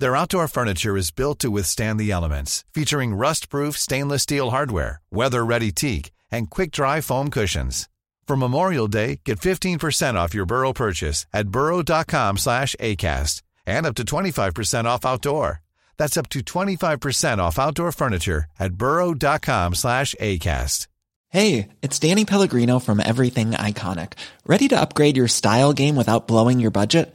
Their outdoor furniture is built to withstand the elements, featuring rust-proof stainless steel hardware, weather-ready teak, and quick-dry foam cushions. For Memorial Day, get 15% off your Burrow purchase at burrow.com slash ACAST and up to 25% off outdoor. That's up to 25% off outdoor furniture at burrow.com slash ACAST. Hey, it's Danny Pellegrino from Everything Iconic. Ready to upgrade your style game without blowing your budget?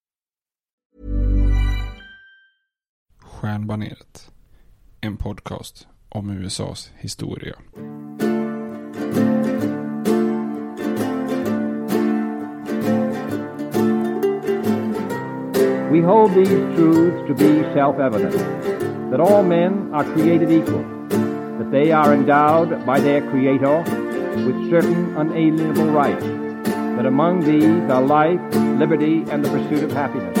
Stjärnbaneret. En podcast om USAs historia. We hold these truths to be self-evident, that all men are created equal, that they are endowed by their Creator with certain unalienable rights, that among these are life, liberty, and the pursuit of happiness.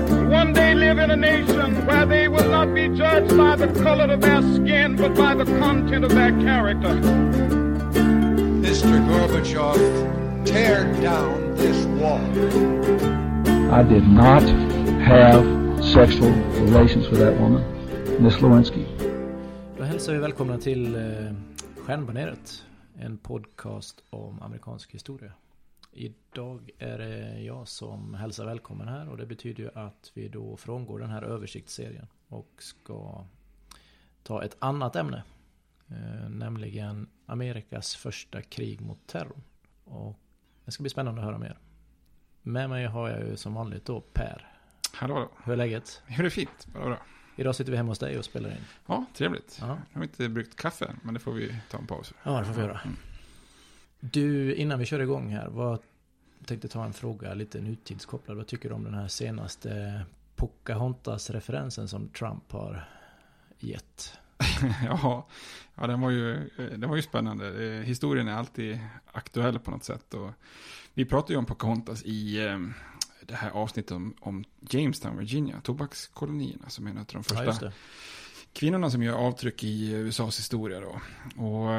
one day live in a nation where they will not be judged by the color of their skin, but by the content of their character. Mr. Gorbachev, tear down this wall. I did not have sexual relations with that woman, Miss Lewinsky. Då hälsar vi välkomna till eh, Stjärnbaneret, en podcast om amerikansk historia. Idag är det jag som hälsar välkommen här och det betyder ju att vi då frångår den här översiktsserien och ska ta ett annat ämne. Eh, nämligen Amerikas första krig mot terror. Och det ska bli spännande att höra mer. Med mig har jag ju som vanligt då Per. Hallå. Hur är läget? Hur är det fint? Bara bra. Idag sitter vi hemma hos dig och spelar in. Ja, trevligt. Ja. Nu har inte bryggt kaffe än, men det får vi ta en paus för. Ja, det får vi göra. Mm. Du, innan vi kör igång här, vad tänkte ta en fråga lite nutidskopplad. Vad tycker du om den här senaste Pocahontas-referensen som Trump har gett? ja, ja den, var ju, den var ju spännande. Eh, Historien är alltid aktuell på något sätt. Och vi pratade ju om Pocahontas i eh, det här avsnittet om, om Jamestown, Virginia, tobakskolonierna, som är en av de Ja, första det kvinnorna som gör avtryck i USAs historia då. Och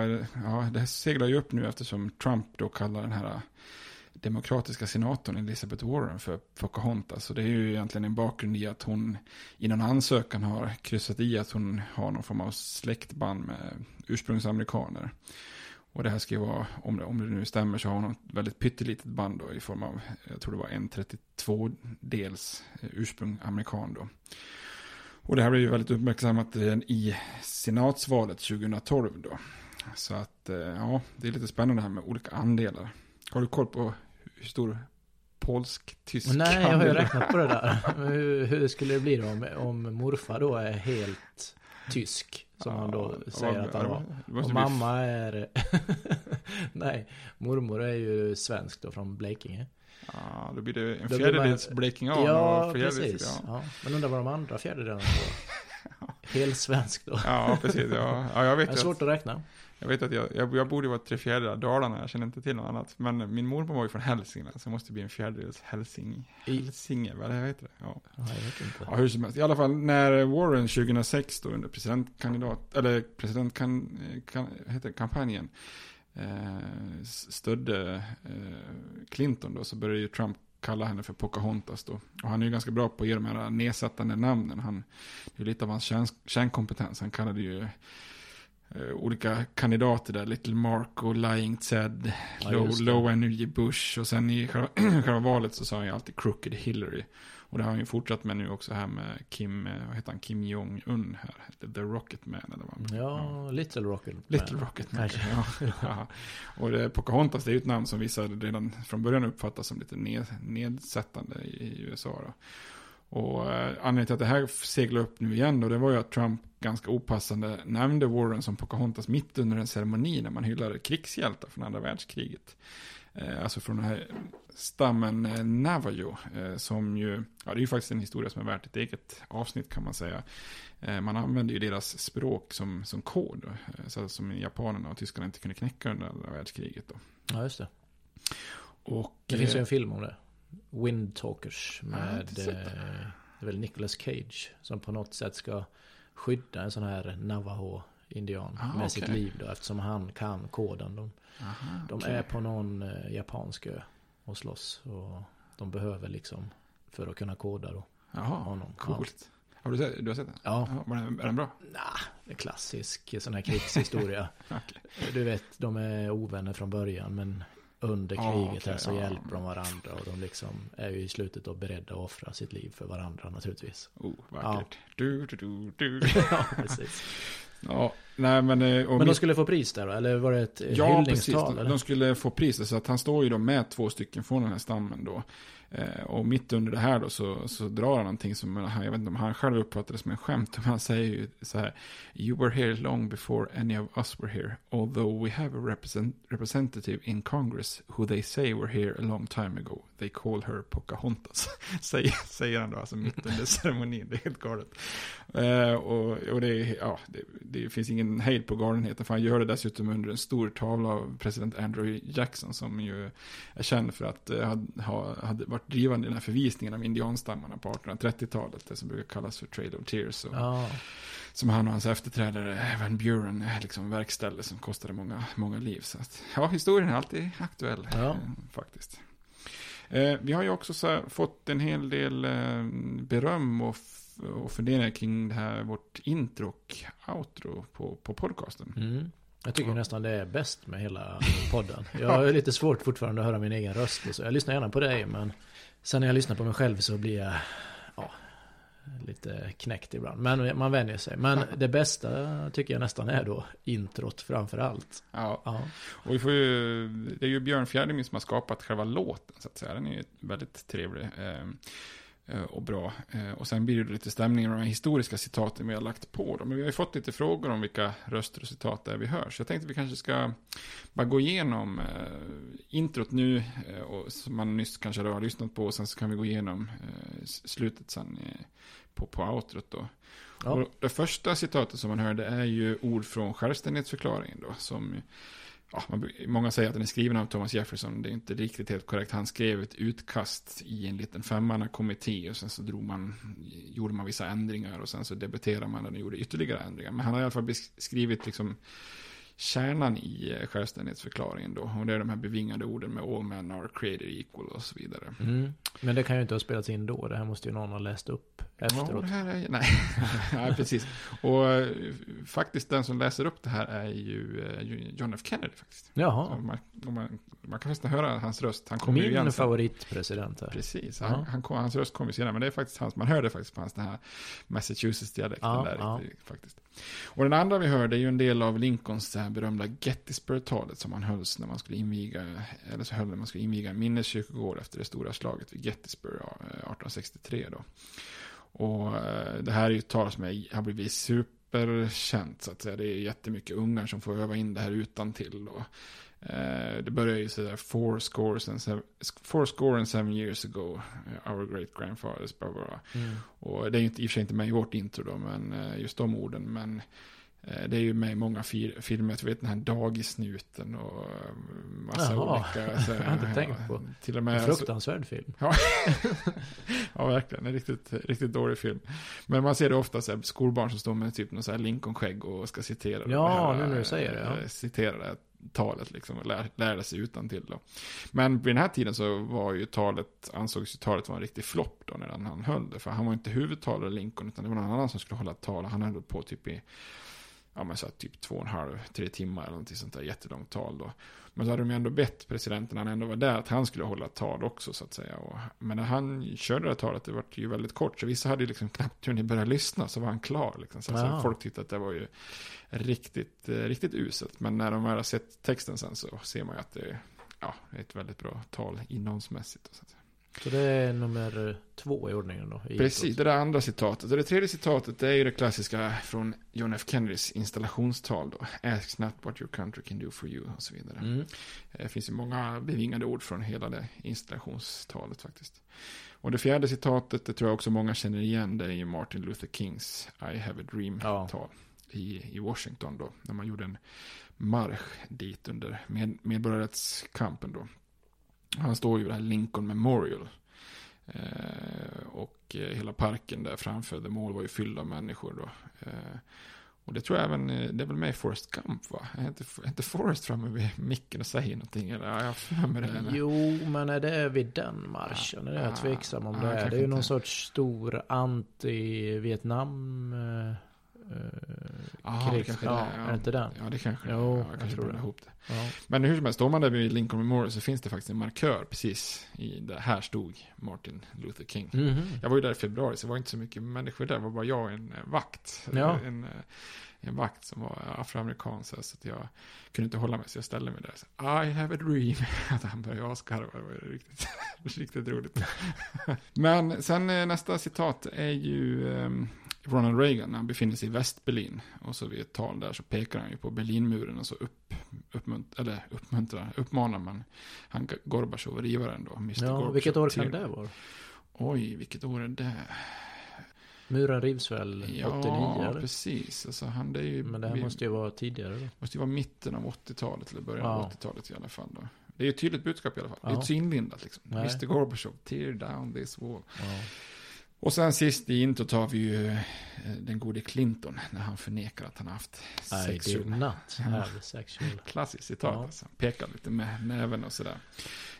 ja, det här seglar ju upp nu eftersom Trump då kallar den här demokratiska senatorn Elizabeth Warren för Pocahontas. Så det är ju egentligen en bakgrund i att hon i någon ansökan har kryssat i att hon har någon form av släktband med ursprungsamerikaner. Och det här ska ju vara, om det, om det nu stämmer så har hon ett väldigt pyttelitet band då i form av, jag tror det var en 32-dels ursprung amerikan då. Och det här blev ju väldigt uppmärksammat i senatsvalet 2012 då. Så att, eh, ja, det är lite spännande här med olika andelar. Har du koll på hur stor polsk-tysk Nej, jag har ju räknat på det där. hur, hur skulle det bli då om, om morfar då är helt tysk? Som ja, man då säger att han var. Och mamma är... Nej, mormor är ju svensk då från Blekinge. Ja, då blir det en fjärdedels man... blekingan ja, och precis. Ja. Ja. Men undrar vad de andra fjärdedelarna får. Helt svensk då. Ja, precis. Ja, ja jag vet det är svårt att räkna. Jag vet att jag, jag, jag borde vara tre fjärdedelar Dalarna, jag känner inte till något annat. Men min mormor var ju från Hälsingland, så det måste bli en fjärdedels Hälsing, Hälsinge, vad heter det? Ja. ja, jag vet inte. Ja, hur som helst. I alla fall när Warren 2006 då under presidentkandidat, eller presidentkan, kan, heter kampanjen, eh, stödde eh, Clinton då, så började ju Trump kalla henne för Pocahontas då. Och han är ju ganska bra på att ge de här nedsättande namnen. Han, det är lite av hans kärnkompetens. Han kallade ju Eh, olika kandidater där. Little Mark och Lying Ted. Ja, low, low, Energy Bush. Och sen i själva, själva valet så sa han ju alltid Crooked Hillary. Och det har han ju fortsatt med nu också här med Kim, eh, vad heter han, Kim Jong-Un här. The Rocket Man eller vad Ja, ja. Little Rocket Man. Little Rocket Man, ja. ja. Och det, Pocahontas det är ju ett namn som vissa redan från början uppfattas som lite ned, nedsättande i, i USA. Då. Och eh, anledningen till att det här seglade upp nu igen då, det var ju att Trump ganska opassande nämnde Warren som Pocahontas mitt under en ceremoni när man hyllade krigshjältar från andra världskriget. Eh, alltså från den här stammen eh, Navajo, eh, som ju, ja det är ju faktiskt en historia som är värt ett eget avsnitt kan man säga. Eh, man använde ju deras språk som, som kod, så som japanerna och tyskarna inte kunde knäcka under andra världskriget då. Ja, just det. Och, det finns ju en film om det. Windtalkers med det är väl Nicolas Cage som på något sätt ska skydda en sån här Navajo-indian ah, med okay. sitt liv då eftersom han kan koden. De, Aha, de okay. är på någon japansk ö och slåss och de behöver liksom för att kunna koda då. Jaha, honom. coolt. Ja. Har du sett, du har sett den? Ja. ja är, den, är den bra? Nah, det är klassisk sån här krigshistoria. okay. Du vet, de är ovänner från början men under kriget okay, här så ja. hjälper de varandra och de liksom är ju i slutet då beredda att offra sitt liv för varandra naturligtvis. Oh, vackert. Ja. Du, du, du, du. ja, precis. Ja, nej men... Eh, men de skulle få pris där då? Eller var det ett ja, hyllningstal? Ja, precis. De, skulle få pris. Så att han står ju då med två stycken från den här stammen då. Eh, och mitt under det här då så, så drar han någonting som, jag vet inte om han själv uppfattar det som en skämt. Men han säger ju så här. You were here long before any of us were here. Although we have a represent, representative in Congress who they say were here a long time ago. They call her Pocahontas. säger, säger han då, alltså mitt under ceremonin. Det är helt galet. Eh, och, och det, ja, det, det, finns ingen hejd på galenheten. För han gör det dessutom under en stor tavla av president Andrew Jackson. Som ju är känd för att eh, ha, hade varit drivande i den här förvisningen av indianstammarna på 1830-talet. Det som brukar kallas för Trail of Tears. Och, oh. Som han och hans efterträdare Van Buren liksom verkställde som kostade många, många liv. Så att, ja, historien är alltid aktuell eh, faktiskt. Eh, vi har ju också här, fått en hel del eh, beröm och, och funderingar kring det här, vårt intro och outro på, på podcasten. Mm. Jag tycker ja. nästan det är bäst med hela podden. Jag har lite svårt fortfarande att höra min egen röst. Så. Jag lyssnar gärna på dig, men sen när jag lyssnar på mig själv så blir jag ja, lite knäckt ibland. Men man vänjer sig. Men det bästa tycker jag nästan är då introt framför allt. Ja, ja. och vi får ju, det är ju Björn Fjärdemyr som har skapat själva låten, så att säga. Den är ju väldigt trevlig. Eh, och bra. Eh, och sen blir det lite stämning och de historiska citaten vi har lagt på. Dem. Men vi har ju fått lite frågor om vilka röster och citat det är vi hör. Så jag tänkte att vi kanske ska bara gå igenom eh, introt nu, och, som man nyss kanske har lyssnat på. Och sen så kan vi gå igenom slutet sen på, på outrot då. Ja. Och det första citatet som man hörde är ju ord från självständighetsförklaringen då. Som ja, många säger att den är skriven av Thomas Jefferson. Det är inte riktigt helt korrekt. Han skrev ett utkast i en liten femmannakommitté. Och sen så drog man, gjorde man vissa ändringar. Och sen så debatterade man den och gjorde ytterligare ändringar. Men han har i alla fall beskrivit liksom kärnan i eh, självständighetsförklaringen då. Och det är de här bevingade orden med all men are created equal och så vidare. Mm. Men det kan ju inte ha spelats in då. Det här måste ju någon ha läst upp efteråt. här är, nej, nej, precis. Och eh, faktiskt den som läser upp det här är ju eh, John F. Kennedy faktiskt. Jaha, man, man, man kan nästan höra hans röst. Han ju igen min sen. favoritpresident här. Precis, Ja. han, han kom, hans röst kommer senare. Men det är faktiskt hans, man hör det faktiskt på hans den här Massachusetts-dialekten Ja, där. ja. Faktiskt. Och den andra vi hörde är ju en del av Lincolns berömda Gettysburg-talet som han hölls när man skulle inviga, eller så höll när man skulle inviga en minneskyrkogård efter det stora slaget vid Gettysburg ja, eh, 1863 då. Och eh, det här är ju ett tal som är, har blivit superkänt så att säga. Det är jättemycket ungar som får öva in det här utan till då. Eh, Det börjar ju sådär four scores and seven, four score and seven years ago, our great grandfathers, blah, blah, blah. Mm. Och det är ju inte, i och för sig inte med i vårt intro då, men eh, just de orden. Men det är ju med i många filmer, jag vet den här dagisnuten och eh, massa Jaha, olika. Så, jag har inte tänkt på. Till och En med. fruktansvärd film. Ja. ja, verkligen. En riktigt, riktigt dålig film. Men man ser det ofta så här, skolbarn som står med typ någon så här Lincoln-skägg och ska citera Ja, här, nu när du säger det, ja. eh, Citera det talet liksom och lär, lärde sig utan till då. Men vid den här tiden så var ju talet, ansågs ju talet vara en riktig flopp då när han, han höll det. För han var inte huvudtalare Lincoln utan det var någon annan som skulle hålla tal. Han höll på typ i, ja men så här, typ två och en halv, tre timmar eller någonting sånt där jättelångt tal då. Men så hade de ju ändå bett presidenten, när han ändå var där, att han skulle hålla tal också så att säga. Och, men när han körde det talet, det var ju väldigt kort. Så vissa hade ju liksom knappt hunnit börja lyssna, så var han klar. Liksom. Så, så Ja. folk tyckte att det var ju riktigt, eh, riktigt uselt. Men när de väl har sett texten sen så ser man ju att det är ja, ett väldigt bra tal innehållsmässigt. Så att säga. Så det är nummer två i ordningen då? i Precis, det där andra citatet. Och det tredje citatet är ju det klassiska från John F. Kennedys installationstal då. Ask not what your country can do for you och så vidare. Mm. Det finns ju många bevingade ord från hela det installationstalet faktiskt. Och det fjärde citatet, det tror jag också många känner igen, det är ju Martin Luther Kings I have a dream-tal i, i Washington då. När man gjorde en marsch dit under med, medborgarrättskampen då. Han står ju vid det här Lincoln Memorial. Eh, och eh, hela parken där framför The Mall var ju fylld av människor då. Eh, och det tror jag även, det är väl med i Forrest Gump va? Är inte, är inte Forrest framme vid micken och säger någonting? Eller ja, jag har för mig det. eller? Jo, men är det vid den marschen? är Ja, jag tveksam om ja, det är. Det är ju någon sorts stor anti-Vietnam... Eh, eh, Ja, det ja, det är. är det inte den? Ja, det kanske. Jo, ja, jag kanske tror det. ihop det. Ja. Men hur som helst, står man där vid Lincoln Memorial så finns det faktiskt en markör precis i det här stod Martin Luther King. Mhm. Jag var ju där i februari så det var inte så mycket människor där. Det var bara jag och en eh, vakt. Ja. En, eh, en vakt som var afroamerikan så att jag kunde inte hålla mig så jag ställde mig där. Så, I have a dream. Att han började asgarva. Det var riktigt, riktigt roligt. Men sen eh, nästa citat är ju ehm, Ronald Reagan när han befinner sig i Västberlin. Och så vid ett tal där så pekar han ju på Berlinmuren och så upp, uppmunt, eller uppmuntrar, uppmanar man han Gorbachev, rivaren då. Mr. Ja, Gorbachev, vilket år kan det vara? Oj, vilket år är det? Muren rivs väl 89 Ja, eller? precis. Alltså, han, det är ju, Men det här vi- måste ju vara tidigare då. måste ju vara mitten av 80-talet eller början Ja. av 80-talet i alla fall. Då. Det är ju ett tydligt budskap i alla fall. Det är Ja. inte så inlindat liksom. Nej. Mr. Gorbachev, tear down this wall. Ja. Och sen sist i introt har vi ju eh, den gode Clinton när han förnekar att han har haft I sexual... did not have sexual... Klassiskt citat Ja. alltså. Pekar lite med näven och sådär.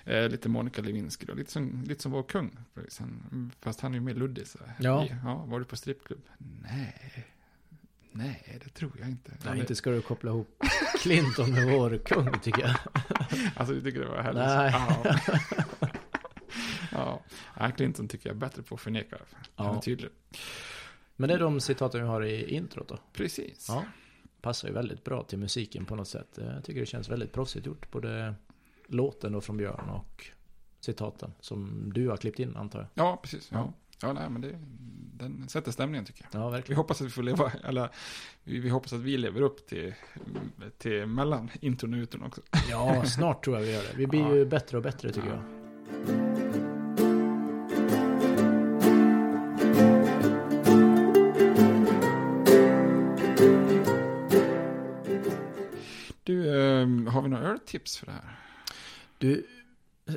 Eh, lite Monica Lewinsky då. Lite som, lite som vår kung. Han, fast han är ju mer luddig. Så. Ja. ja. Var du på strippklubb? Nej. Nej, det tror jag inte. Nej, inte ska du koppla ihop Clinton med vår kung tycker jag. Alltså, du tycker det var härligt? Nej. Ja. ja. ja, Clinton tycker jag är bättre på att förneka. Han Ja. är tydlig. Men det är de citaten vi har i introt då. Precis. Ja. Passar ju väldigt bra till musiken på något sätt. Jag tycker det känns väldigt proffsigt gjort. Både låten då från Björn och citaten. Som du har klippt in antar jag. Ja, precis. Ja. Ja. Nej, men det, den sätter stämningen tycker jag. Ja, Vi verkligen. hoppas att vi får leva, eller vi, vi hoppas att vi lever upp till, till mellan intron och utron också. Ja, snart tror jag vi gör det. Vi blir Ja. ju bättre och bättre tycker Ja. jag. Du, ehm, har vi några öltips för det här? Du,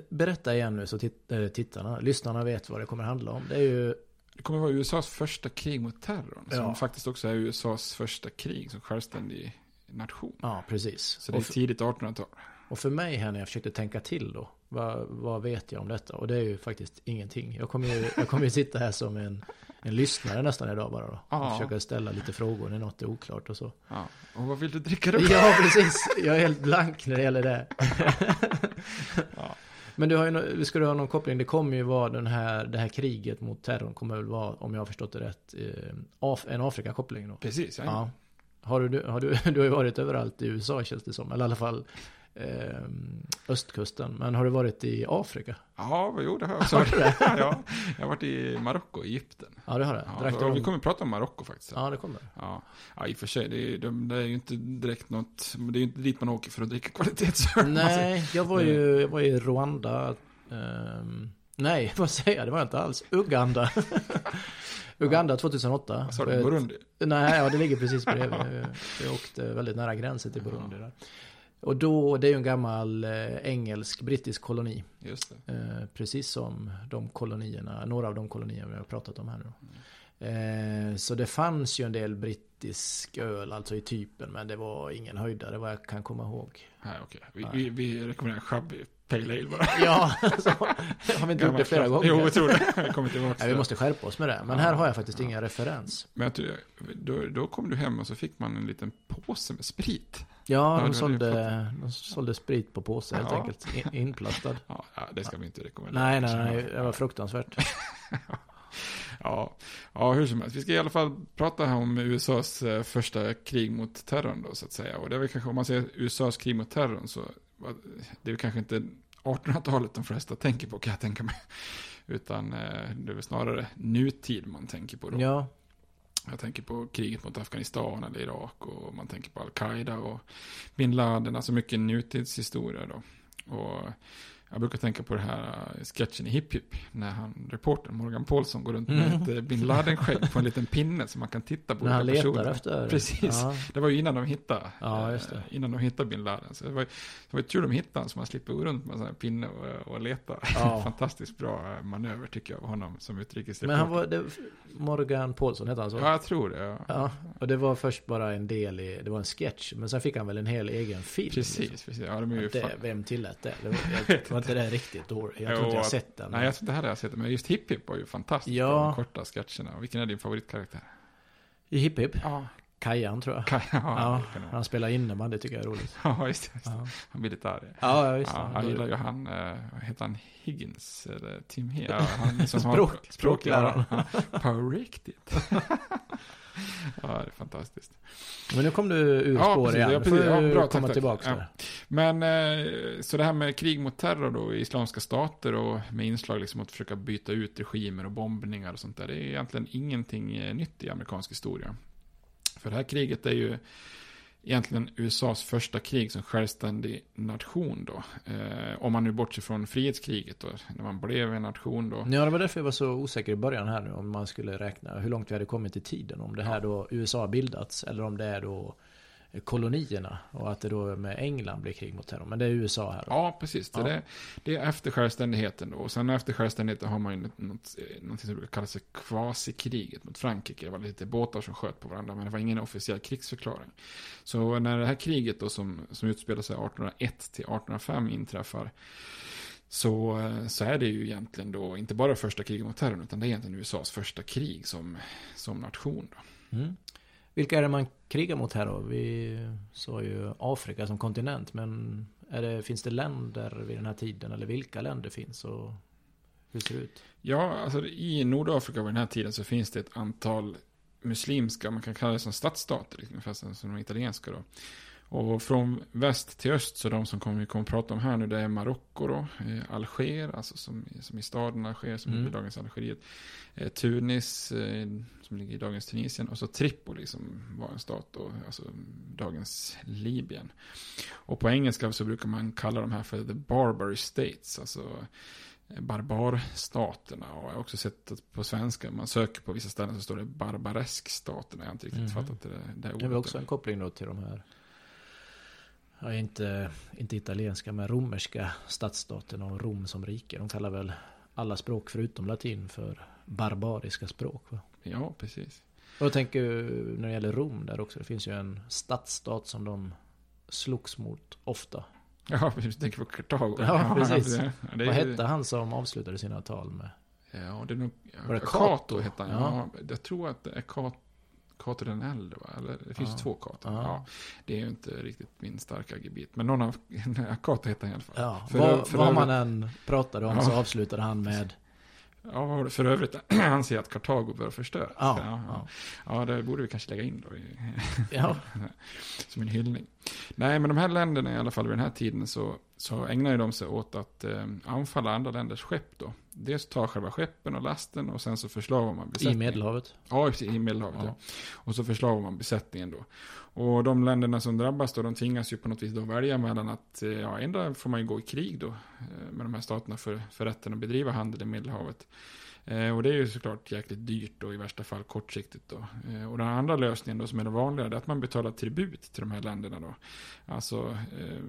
berätta igen nu så titt- äh, tittarna, lyssnarna vet vad det kommer handla om. Det är ju, Det kommer vara USAs första krig mot terrorn. Som Ja. faktiskt också är USAs första krig som självständig nation. ja precis. Så det är för, tidigt 1800-tal. och för mig här när jag försökte tänka till då. vad, vad vet jag om detta? Och det är ju faktiskt ingenting. Jag kommer ju, jag kommer ju sitta här som en, en lyssnare nästan idag bara då. Ja. Försöka ställa lite frågor när något är oklart och så. Ja. Och vad vill du dricka då? Ja, precis. Jag är helt blank när det gäller det. Men du har ju, ska du ha någon koppling? Det kommer ju vara den här, det här kriget mot terrorn kommer väl vara, om jag har förstått det rätt, eh, en Afrika-koppling då? Precis, ja. Ja. Har du, har du, du har ju varit överallt i USA känns det som, eller i alla fall eh, östkusten. Men har du varit i Afrika? Ja, vad gjorde jag också? Har du det? ja, jag har varit i Marocko Egypten. Ja, det har det. Ja, du vi kommer att prata om Marocko faktiskt. Ja, det kommer. Ja, ja i och för sig, det är, det, det är ju inte direkt något, det är ju inte dit man åker för att dricka kvalitetsöl. Nej, jag var ju jag var i Rwanda. ehm, nej, vad säger jag? Det var jag inte alls. Uganda. Uganda 2008. Sa du Burundi? Nej, ja, det ligger precis bredvid. Jag åkte väldigt nära gränsen till Burundi där. Och då, det är ju en gammal eh, engelsk-brittisk koloni. Just det. Eh, precis som de kolonierna, några av de kolonier vi har pratat om här nu. Eh, så det fanns ju en del brittisk öl, alltså i typen, men det var ingen höjdare vad jag kan komma ihåg. Nej, okej. Vi, vi, vi rekommenderar Shabby Pale Ale bara. Ja, så, har vi inte gjort det flera gånger? Jo, jag tror det. Jag kommer tillbaka Nej, vi måste skärpa oss med det. Men här har jag faktiskt ingen referens. Men jag tror, då, då kom du hem och så fick man en liten påse med sprit. Ja, de sålde, de sålde sprit på påse helt Ja. enkelt. In, inplastad. Ja, det ska vi inte rekommendera. Nej, nej, nej. Det var fruktansvärt. Ja, ja, hur som helst. Vi ska i alla fall prata här om USAs eh, första krig mot terrorn då, så att säga. Och det är väl kanske, om man säger USAs krig mot terrorn, så det är väl kanske inte 1800-talet de flesta tänker på, kan jag tänka mig. Utan eh, det är väl snarare nutid man tänker på då. Ja, jag tänker på kriget mot Afghanistan eller Irak och man tänker på Al-Qaida och bin Laden, alltså mycket nutidshistoria då. Och jag brukar tänka på det här eh, sketchen i Hipp Hipp, när han, reportern Morgan Paulsson går runt med Mm. ett eh, bin Laden-skägg på en liten pinne som man kan titta på. när han letar personer. efter. Precis, Ja. det var ju innan de hittade, Ja, just det. eh, innan de hittade bin Laden. Så det var, det var tur de hittade han så man slipper gå runt med en sån här pinne och, och leta. Ja. Fantastiskt bra manöver tycker jag av honom som utrikesreporter. Men han var, det, Morgan Paulsson hette han så? Ja, jag tror det. Ja. Ja, och det var först bara en del i, det var en sketch, men sen fick han väl en hel egen film. Precis, liksom. precis. Ja, de är ju det, fan- vem tillät det? det var, jag, var inte det riktigt dåligt? Jag tror inte jag har sett den. Nej, jag tror inte heller jag har sett den. Men just Hipp Hipp var ju fantastiskt. Ja. De korta sketcherna. Vilken är din favoritkaraktär? I Hipp Hipp? Ja. Kajan tror jag. Kaj, ja, Ja, det det han spelar innebandy, det tycker jag är roligt. ja just det. Just det. Ja. Han blir lite arg. Ja, ja, visst. Ja, han gillar ju han, eh, vad heter han, Higgins? Eller Tim Higgins? Ja, han som har- Språk- språkläraren. språkläraren. Ja, På riktigt. ja, det är fantastiskt. Men nu kom du ur Ja, spår igen. Ja, precis. Ja, bra, komma tack. tillbaka Ja. Men eh, så det här med krig mot terror då i islamska stater och med inslag liksom att försöka byta ut regimer och bombningar och sånt där. Det är egentligen ingenting eh, nytt i amerikansk historia. För det här kriget är ju egentligen USAs första krig som självständig nation då. Eh, om man nu bortser från frihetskriget då, när man blev en nation då. Ja, det var därför jag var så osäker i början här nu. Om man skulle räkna hur långt vi hade kommit i tiden. Om det här då USA bildats. Eller om det är då kolonierna. Och att det då med England blir krig mot terror. Men det är USA här. Då. Ja, precis. Det, Ja. är- det är efter självständigheten då. Och sen efter självständigheten har man ju något, något, som brukar kallas för kvasikriget mot Frankrike. Det var lite båtar som sköt på varandra, men det var ingen officiell krigsförklaring. Så när det här kriget då som, som utspelar sig 1801 till 1805 inträffar, så, så är det ju egentligen då inte bara första kriget mot terrorn, utan det är egentligen USAs första krig som, som nation. Då. Mm. Vilka är det man krigar mot här då? Vi sa ju Afrika som kontinent. Men är det, finns det länder vid den här tiden? Eller vilka länder finns? Och hur ser det ut? Ja, alltså i Nordafrika vid den här tiden så finns det ett antal muslimska, man kan kalla det som stadsstater, liksom, fast som de italienska då. Och från väst till öst, så de som kommer, vi kommer att prata om här nu, det är Marocko då, eh, Alger, alltså som, som i staden Alger, som Mm. ligger i dagens Algeriet. Eh, Tunis, eh, som ligger i dagens Tunisien. Och så Tripoli som var en stat då, alltså dagens Libyen. Och på engelska så brukar man kalla de här för the Barbary States, alltså barbarstaterna. Och jag har också sett att på svenska, man söker på vissa ställen så står det barbareskstaterna. Jag har inte riktigt Mhm. fattat det, det ordet. Det är väl också en koppling då till de här Ja, inte, inte italienska men romerska stadsstaterna och Rom som rike. De kallar väl alla språk förutom latin för barbariska språk. Va? Ja, precis. Och jag tänker när det gäller Rom där också. Det finns ju en stadsstat som de slogs mot ofta. Ja, du tänker på Kartago. Ja, precis. det- det är Vad hette han som avslutade sina tal med? Ja, det är nog... Var det Kato Cato? hette han. Ja. Ja. jag tror att det är Cato, Cato den äldre, va? Eller det finns Ja. två Cato. Ja. Det är ju inte riktigt min starka gebit. Men någon av... Cato hette han i alla fall. Ja, För- vad, för vad man än pratade om så avslutade han med Ja, för övrigt? anser jag att Kartago bör förstöras. Ja, ja. ja. ja, det borde vi kanske lägga in då. I, Ja. som en hyllning. Nej, men de här länderna i alla fall vid den här tiden så, så ägnar ju de sig åt att eh, anfalla andra länders skepp då. Dels ta själva skeppen och lasten och sen så förslavar man i besättningen. Medelhavet. Ja, i Medelhavet. Ja. Ja. Och så förslavar man besättningen då. Och de länderna som drabbas då, de tvingas ju på något vis då välja mellan att, eh, ja, ändå får man ju gå i krig då eh, med de här staterna för, för rätten att bedriva handel i Medelhavet. Eh, och det är ju såklart jäkligt dyrt och i värsta fall kortsiktigt då. Eh, och den andra lösningen då som är det vanliga, det är att man betalar tribut till de här länderna då. Alltså, eh,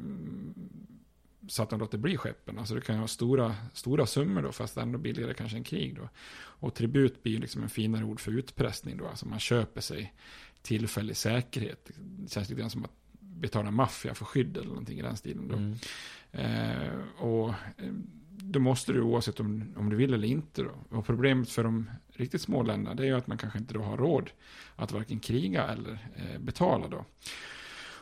så att de låter bli skeppen. Alltså det kan ha stora, stora summor då, fast ändå billigare kanske än krig då. Och tribut blir liksom en finare ord för utpressning då. Alltså man köper sig tillfällig säkerhet. Det känns lite grann som att betala maffia för skydd eller någonting i den stilen då. Mm. Eh, och eh, då måste du oavsett om, om du vill eller inte då. Och problemet för de riktigt små länderna det är ju att man kanske inte då har råd att varken kriga eller eh, betala då.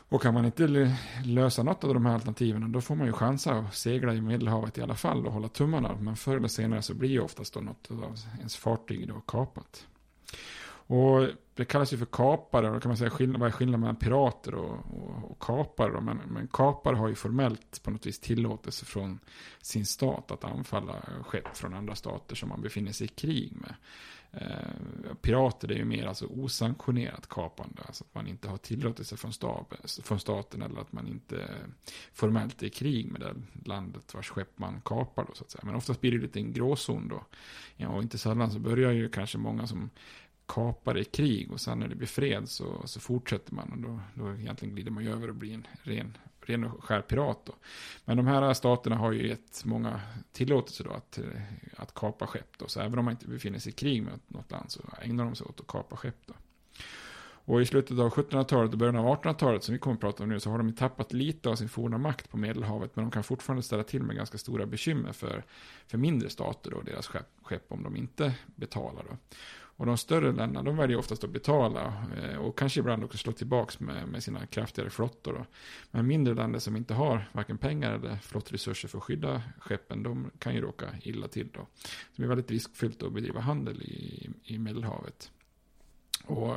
Och kan man inte lösa något av de här alternativen då får man ju chansa att segla i Medelhavet i alla fall och hålla tummarna. Men förr eller senare så blir ju oftast då något av ens fartyg då kapat. Och det kallas ju för kapare och då kan man säga skillnad, vad är skillnaden mellan pirater och, och, och kapare då? Men, men kapare har ju formellt på något vis tillåtelse från sin stat att anfalla skepp från andra stater som man befinner sig i krig med. Eh, pirater är ju mer alltså osanktionerat kapande, alltså att man inte har tillåtelse från, stab, från staten eller att man inte formellt är i krig med det landet vars skepp man kapar då så att säga. Men oftast blir det lite en gråzon då. Ja, och inte sällan så börjar ju kanske många som kapar i krig och sen när det blir fred så, så fortsätter man och då, då egentligen glider man ju över och blir en ren, ren och skär pirat då. Men de här staterna har ju gett många tillåtelse då att, eh, att kapa skepp då. Så även om man inte befinner sig i krig med något land så ägnar de sig åt att kapa skepp då. Och i slutet av 1700-talet och början av 1800-talet som vi kommer att prata om nu så har de ju tappat lite av sin forna makt på Medelhavet. Men de kan fortfarande ställa till med ganska stora bekymmer för, för mindre stater och deras skepp, skepp om de inte betalar då. Och de större länderna de väljer oftast att betala eh, och kanske ibland också slå tillbaka med, med sina kraftigare flottor. Då. Men mindre länder som inte har varken pengar eller flottresurser för att skydda skeppen de kan ju råka illa till då. Så det är väldigt riskfyllt att bedriva handel i, i Medelhavet. Och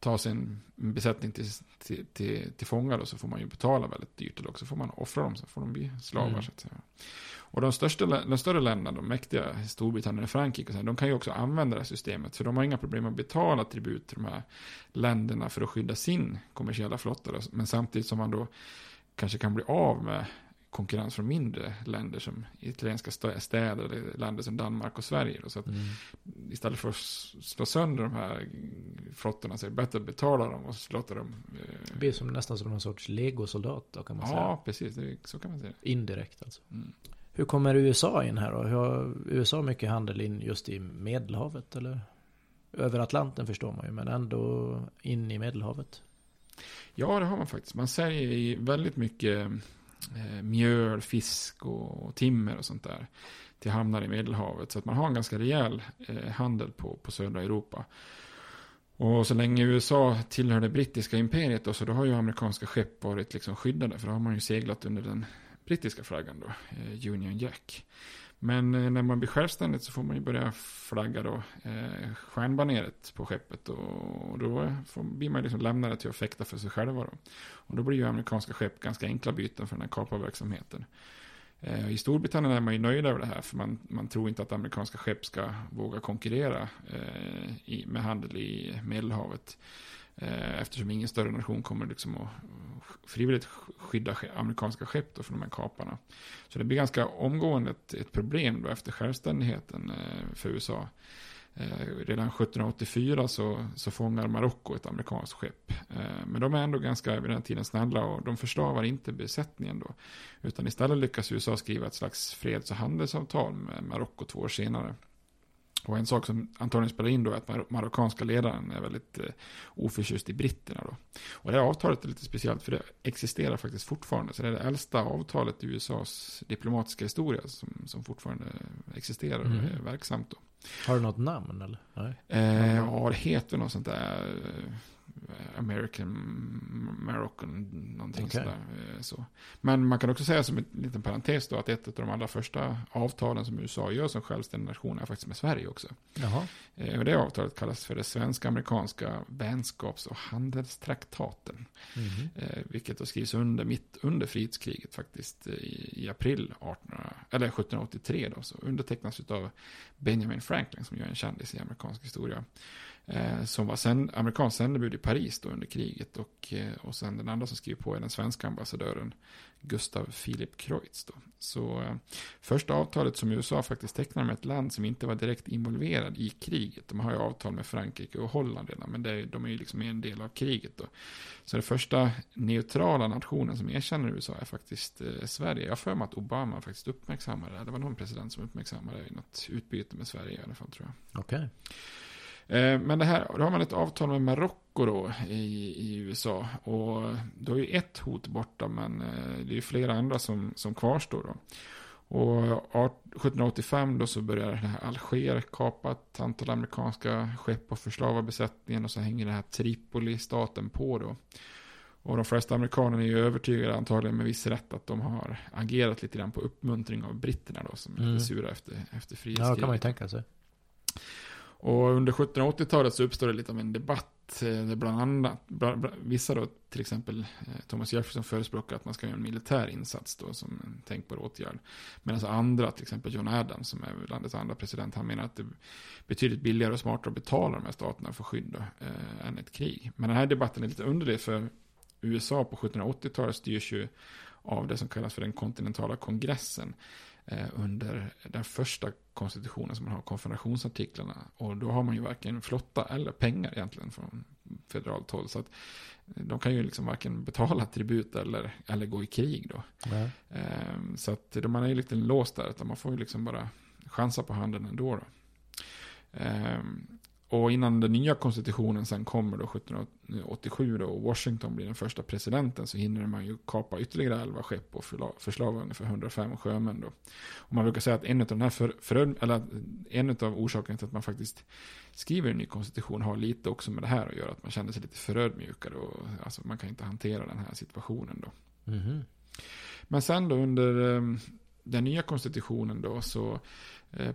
ta sin besättning till, till, till, till fånga då, så får man ju betala väldigt dyrt. Eller också får man offra dem så får de bli slavar. Mm. Så att säga. Och de, största, de större länderna, de mäktiga, Storbritannien och Frankrike, och så här, de kan ju också använda det här systemet. För de har inga problem att betala tribut till de här länderna för att skydda sin kommersiella flotta. då. Men samtidigt som man då kanske kan bli av med konkurrens från mindre länder som italienska stä- städer eller länder som Danmark och Sverige. Då. Så att Mm. istället för att slå sönder de här flottorna så är det bättre att betala dem och låta dem... Det Eh, blir som nästan som någon sorts legosoldat då kan man säga. ja, precis. Det, så kan man säga. Indirekt alltså. Mm. Hur kommer USA in här då? Hur har USA mycket handel in just i Medelhavet eller? Över Atlanten förstår man ju, men ändå in i Medelhavet. Ja, det har man faktiskt. Man säljer i väldigt mycket Eh, mjöl, fisk och, timmer och sånt där till hamnar i Medelhavet. Så att man har en ganska rejäl eh, handel på, på södra Europa. Och så länge USA tillhör det brittiska imperiet då, så då har ju amerikanska skepp varit liksom skyddade. För då har man ju seglat under den brittiska flaggan då, eh, Union Jack. Men eh, när man blir självständigt så får man ju börja flagga då eh, stjärnbaneret på skeppet. Och, och då får, blir man liksom lämnade till att fäkta för sig själva då. Och då blir ju amerikanska skepp ganska enkla byten för den här kaparverksamheten. Eh, I Storbritannien är man ju nöjd över det här för man, man tror inte att amerikanska skepp ska våga konkurrera eh, i, med handel i Medelhavet. Eh, eftersom ingen större nation kommer liksom att frivilligt skydda amerikanska skepp då från de här kaparna. Så det blir ganska omgående ett, ett problem då efter självständigheten eh, för USA. Eh, redan 1784 så, så fångar Marocko ett amerikanskt skepp. Men de är ändå ganska vid den tiden snälla och de förstavar inte besättningen då. Utan istället lyckas USA skriva ett slags freds och handelsavtal med Marocko två år senare. Och en sak som antagligen spelar in då är att mar marockanska ledaren är väldigt eh, oförtjust i britterna då. Och det här avtalet är lite speciellt för det existerar faktiskt fortfarande. Så det är det äldsta avtalet i USAs diplomatiska historia som, som fortfarande existerar och Mhm. är verksamt då. Har du något namn eller? Nej. Eh, ja, det heter något sånt där. eh, American Moroccan, någonting Okej. sådär. eh, Så. Men man kan också säga som en liten parentes då att ett av de allra första avtalen som USA gör som självständig nation är faktiskt med Sverige också. Jaha. Eh, Och det avtalet kallas för det svenska-amerikanska vänskaps och handelstraktaten. Mhm. Eh, vilket då skrivs under mitt under frihetskriget faktiskt i, i april 18, eller 1783 då. Så undertecknas av Benjamin Franklin som ju är en kändis i amerikansk historia. Eh, som var sen, amerikansk sändebud i Paris då under kriget. Och, eh, och sen den andra som skriver på är den svenska ambassadören Gustav Philip Kreutz då. Så eh, första avtalet som USA faktiskt tecknar med ett land som inte var direkt involverad i kriget. De har ju avtal med Frankrike och Holland redan. Men det, de är ju liksom en del av kriget då. Så den första neutrala nationen som erkänner USA är faktiskt eh, Sverige. Jag har för mig att Obama faktiskt uppmärksammade det. Det var någon president som uppmärksammade det i något utbyte med Sverige i alla fall tror jag. Okej. Okay. Men det här, då har man ett avtal med Marocko då i, i USA. Och då är ju ett hot borta men eh, det är ju flera andra som, som kvarstår då. Och art- 1785 då så börjar det här Alger kapa ett antal amerikanska skepp och förslava besättningen och så hänger det här Tripoli-staten på då. Och de flesta amerikaner är ju övertygade, antagligen med viss rätt, att de har agerat lite grann på uppmuntring av britterna då, som är Mm. lite sura efter, efter Ja, frihetskriget. kan man ju tänka sig. Och under 1780-talet så uppstår det lite av en debatt. Eh, där bland annat, bland, bland, vissa då, till exempel eh, Thomas Jefferson förespråkar att man ska göra en militär insats då som en tänkbar åtgärd. Medan andra, till exempel John Adams som är landets andra president, han menar att det är betydligt billigare och smartare att betala de här staterna för skydd då, eh, än ett krig. Men den här debatten är lite underlig för USA på 1780-talet styrs ju av det som kallas för den kontinentala kongressen under den första konstitutionen som man har, konfederationsartiklarna. Och då har man ju varken flotta eller pengar egentligen från federalt håll. Så att de kan ju liksom varken betala tribut eller, eller gå i krig då. Nej. Eh, så att man är ju lite låst där, utan man får ju liksom bara chansa på handen ändå då. Och innan den nya konstitutionen sen kommer då 1787 då och Washington blir den första presidenten så hinner man ju kapa ytterligare 11 skepp och förslava ungefär 105 sjömän då. Och man brukar säga att en av de här för, för, eller en av orsakerna till att man faktiskt skriver en ny konstitution har lite också med det här att göra. Att man känner sig lite förödmjukad och alltså man kan inte hantera den här situationen då. Mhm. Men sen då under eh, den nya konstitutionen då så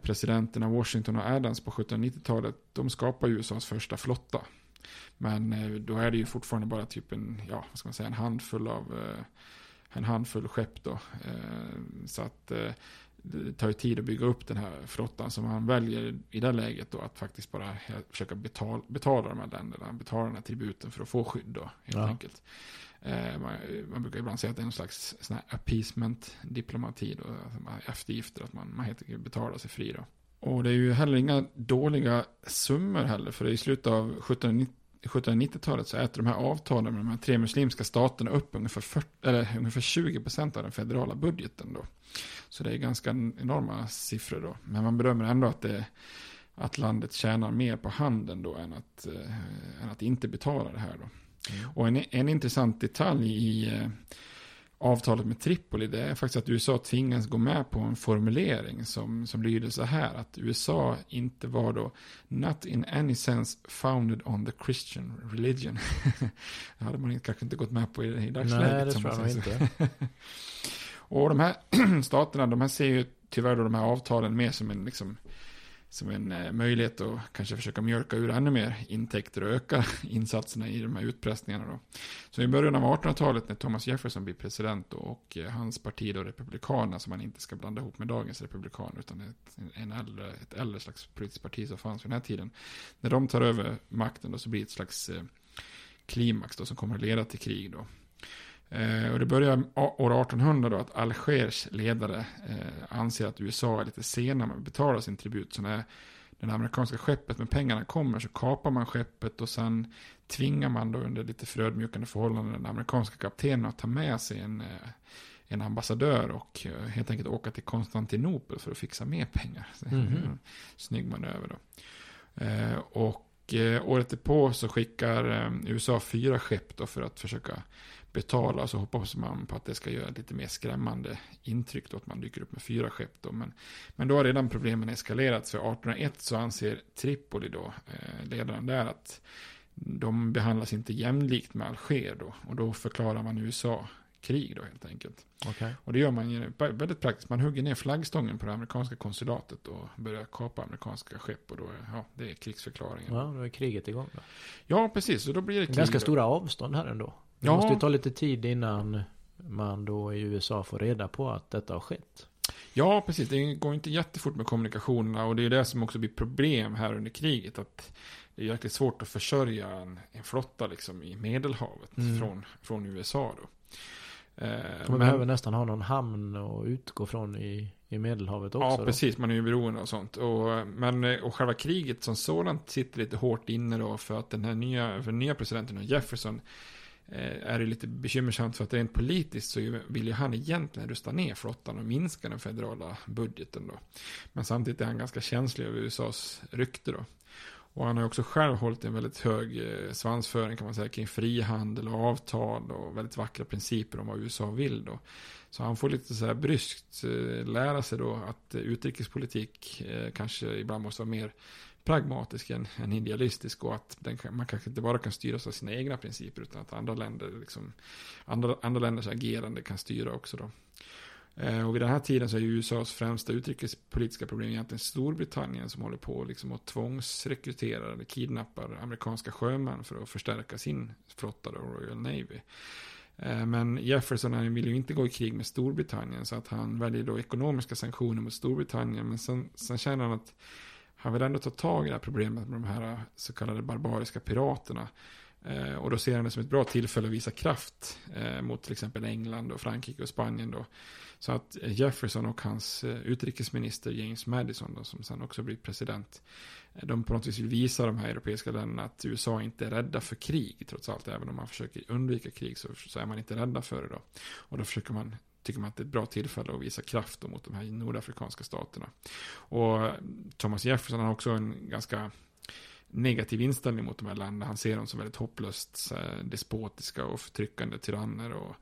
presidenterna Washington och Adams på 1790-talet de skapar USAs första flotta. Men eh, då är det ju fortfarande bara typ en, ja vad ska man säga, en handfull av eh, en handfull skepp då. Eh, så att eh, det tar ju tid att bygga upp den här flottan. Så man väljer i det läget då att faktiskt bara försöka betala, betala de här länderna, betala den här tributen för att få skydd då, helt Ja. enkelt. Eh, man, man brukar ibland säga att det är någon slags sån här appeasement-diplomati då, alltså eftergifter, att man, man helt enkelt betalar sig fri då. Och det är ju heller inga dåliga summor heller, för i slutet av 1790 1790-talet så äter de här avtalen med de här tre muslimska staterna upp ungefär, 40, eller ungefär 20% av den federala budgeten då. Så det är ganska enorma siffror då. Men man bedömer ändå att, det, att landet tjänar mer på handeln då än att, eh, än att inte betala det här då. Och en, en intressant detalj i eh, avtalet med Tripoli det är faktiskt att USA tvingas gå med på en formulering som, som lyder så här att USA inte var då not in any sense founded on the Christian religion. det hade man kanske inte gått med på i, i dagsläget. Nej, det som tror jag inte. Och de här staterna, de här ser ju tyvärr då de här avtalen mer som en, liksom, som en eh, möjlighet att kanske försöka mjölka ur ännu mer intäkter och öka insatserna i de här utpressningarna då. Så i början av 1800-talet när Thomas Jefferson blir president då, och eh, hans parti då Republikanerna som man inte ska blanda ihop med dagens republikaner utan ett, en äldre, ett äldre slags politiskt parti som fanns vid den här tiden. När de tar över makten då så blir det ett slags eh, klimax då som kommer att leda till krig då. Eh, och det börjar år 1800 då att Algers ledare eh, anser att USA är lite sena med att betala sin tribut. Så när det amerikanska skeppet med pengarna kommer så kapar man skeppet och sen tvingar man då under lite förödmjukande förhållanden den amerikanska kaptenen att ta med sig en, eh, en ambassadör och helt enkelt åka till Konstantinopel för att fixa mer pengar. Mm. Snygg manöver då. Eh, och eh, året därpå så skickar eh, USA fyra skepp då för att försöka betala. Så hoppas man på att det ska göra lite mer skrämmande intryck då att man dyker upp med fyra skepp då. Men, men då har redan problemen eskalerat. För 1801 så anser Tripoli då, eh, ledaren där, att de behandlas inte jämlikt med Alger då. Och då förklarar man USA krig då helt enkelt. Okay. Och det gör man väldigt praktiskt. Man hugger ner flaggstången på det amerikanska konsulatet och börjar kapa amerikanska skepp. Och då är, ja, det är krigsförklaringen. Ja, då är kriget igång då. Ja, precis. Och då blir det krig. Ganska stora avstånd här ändå. Det ja. måste ju ta lite tid innan man då i USA får reda på att detta har skett. Ja, precis. Det går inte jättefort med kommunikationerna. Och det är det som också blir problem här under kriget. Att det är jäkligt svårt att försörja en, en flotta liksom i Medelhavet mm. från, från USA då. Eh, man men, behöver nästan ha någon hamn att utgå från i, i Medelhavet också. Ja, då. precis. Man är ju beroende av sånt. Och, men, eh, och själva kriget som sådant sitter lite hårt inne då för att den här nya, för nya presidenten Jefferson eh, är det lite bekymmersamt för att rent politiskt så vill ju han egentligen rusta ner flottan och minska den federala budgeten då. Men samtidigt är han ganska känslig över USAs rykte då. Och han har också själv hållit en väldigt hög eh, svansföring kan man säga kring frihandel och avtal och väldigt vackra principer om vad USA vill då. Så han får lite så här bryskt eh, lära sig då att eh, utrikespolitik kanske ibland måste vara mer pragmatisk än, än idealistisk och att den, man kanske inte bara kan styras av sina egna principer utan att andra länder liksom, andra, andra länders agerande kan styra också då. Eh, och vid den här tiden så är USAs främsta utrikespolitiska problem egentligen Storbritannien som håller på liksom att tvångsrekrytera eller kidnappar amerikanska sjömän för att förstärka sin flotta, då, Royal Navy. Eh, men Jefferson han vill ju inte gå i krig med Storbritannien så att han väljer då ekonomiska sanktioner mot Storbritannien. Men sen, sen känner han att han vill ändå ta tag i det här problemet med de här så kallade barbariska piraterna. Eh, och då ser han det som ett bra tillfälle att visa kraft eh, mot till exempel England och Frankrike och Spanien då. Så att Jefferson och hans eh, utrikesminister James Madison, då, som sen också blir president, eh, de på något vis vill visa de här europeiska länderna att USA inte är rädda för krig, trots allt. Även om man försöker undvika krig så, så är man inte rädda för det då. Och då försöker man tycker man att det är ett bra tillfälle att visa kraft mot de här nordafrikanska staterna. Och Thomas Jefferson har också en ganska negativ inställning mot de här länderna. Han ser dem som väldigt hopplöst despotiska och förtryckande tyranner. Och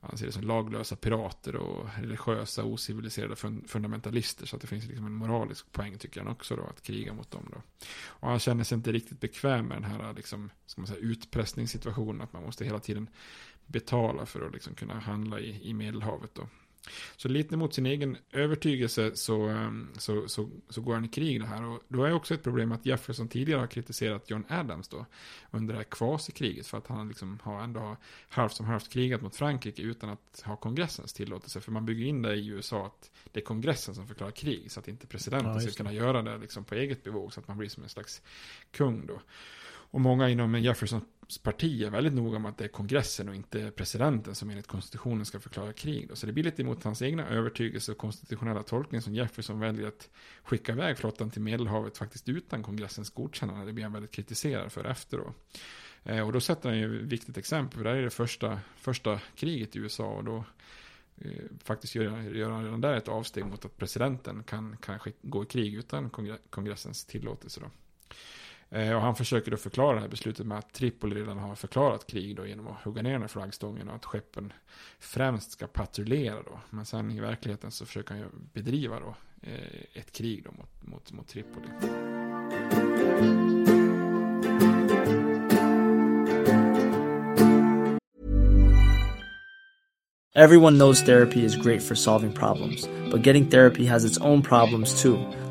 han ser det som laglösa pirater och religiösa ociviliserade fundamentalister. Så att det finns liksom en moralisk poäng tycker han också då att kriga mot dem då. Och han känner sig inte riktigt bekväm med den här liksom, ska man säga, utpressningssituationen. Att man måste hela tiden betala för att liksom kunna handla i, i Medelhavet då. Så lite mot sin egen övertygelse så, ehm, så, så, så, går han i krig det här. Och då är också ett problem att Jefferson tidigare har kritiserat John Adams då under det här kvasikriget för att han liksom har ändå halvt som halvt krigat mot Frankrike utan att ha kongressens tillåtelse. För man bygger in det i USA att det är kongressen som förklarar krig så att inte presidenten ja, ska kunna göra det liksom på eget bevåg så att man blir som en slags kung då. Och många inom Jeffersons parti är väldigt noga med att det är kongressen och inte presidenten som enligt konstitutionen ska förklara krig. Då. Så det blir lite emot hans egna övertygelse och konstitutionella tolkning som Jefferson väljer att skicka iväg flottan till Medelhavet faktiskt utan kongressens godkännande. Det blir han väldigt kritiserad för efter då. Eh, och då sätter han ju ett viktigt exempel, för det här är det första, första kriget i USA och då eh, faktiskt gör, gör han redan där ett avsteg mot att presidenten kan, kanske gå i krig utan kongressens tillåtelse. Då. Eh, och han försöker då förklara det här beslutet med att Tripoli redan har förklarat krig då genom att hugga ner den här flaggstången och att skeppen främst ska patrullera då. Men sen i verkligheten så försöker han ju bedriva då eh, ett krig då mot, mot, mot Tripoli. Everyone knows therapy is great for solving problems, but getting therapy has its own problems too.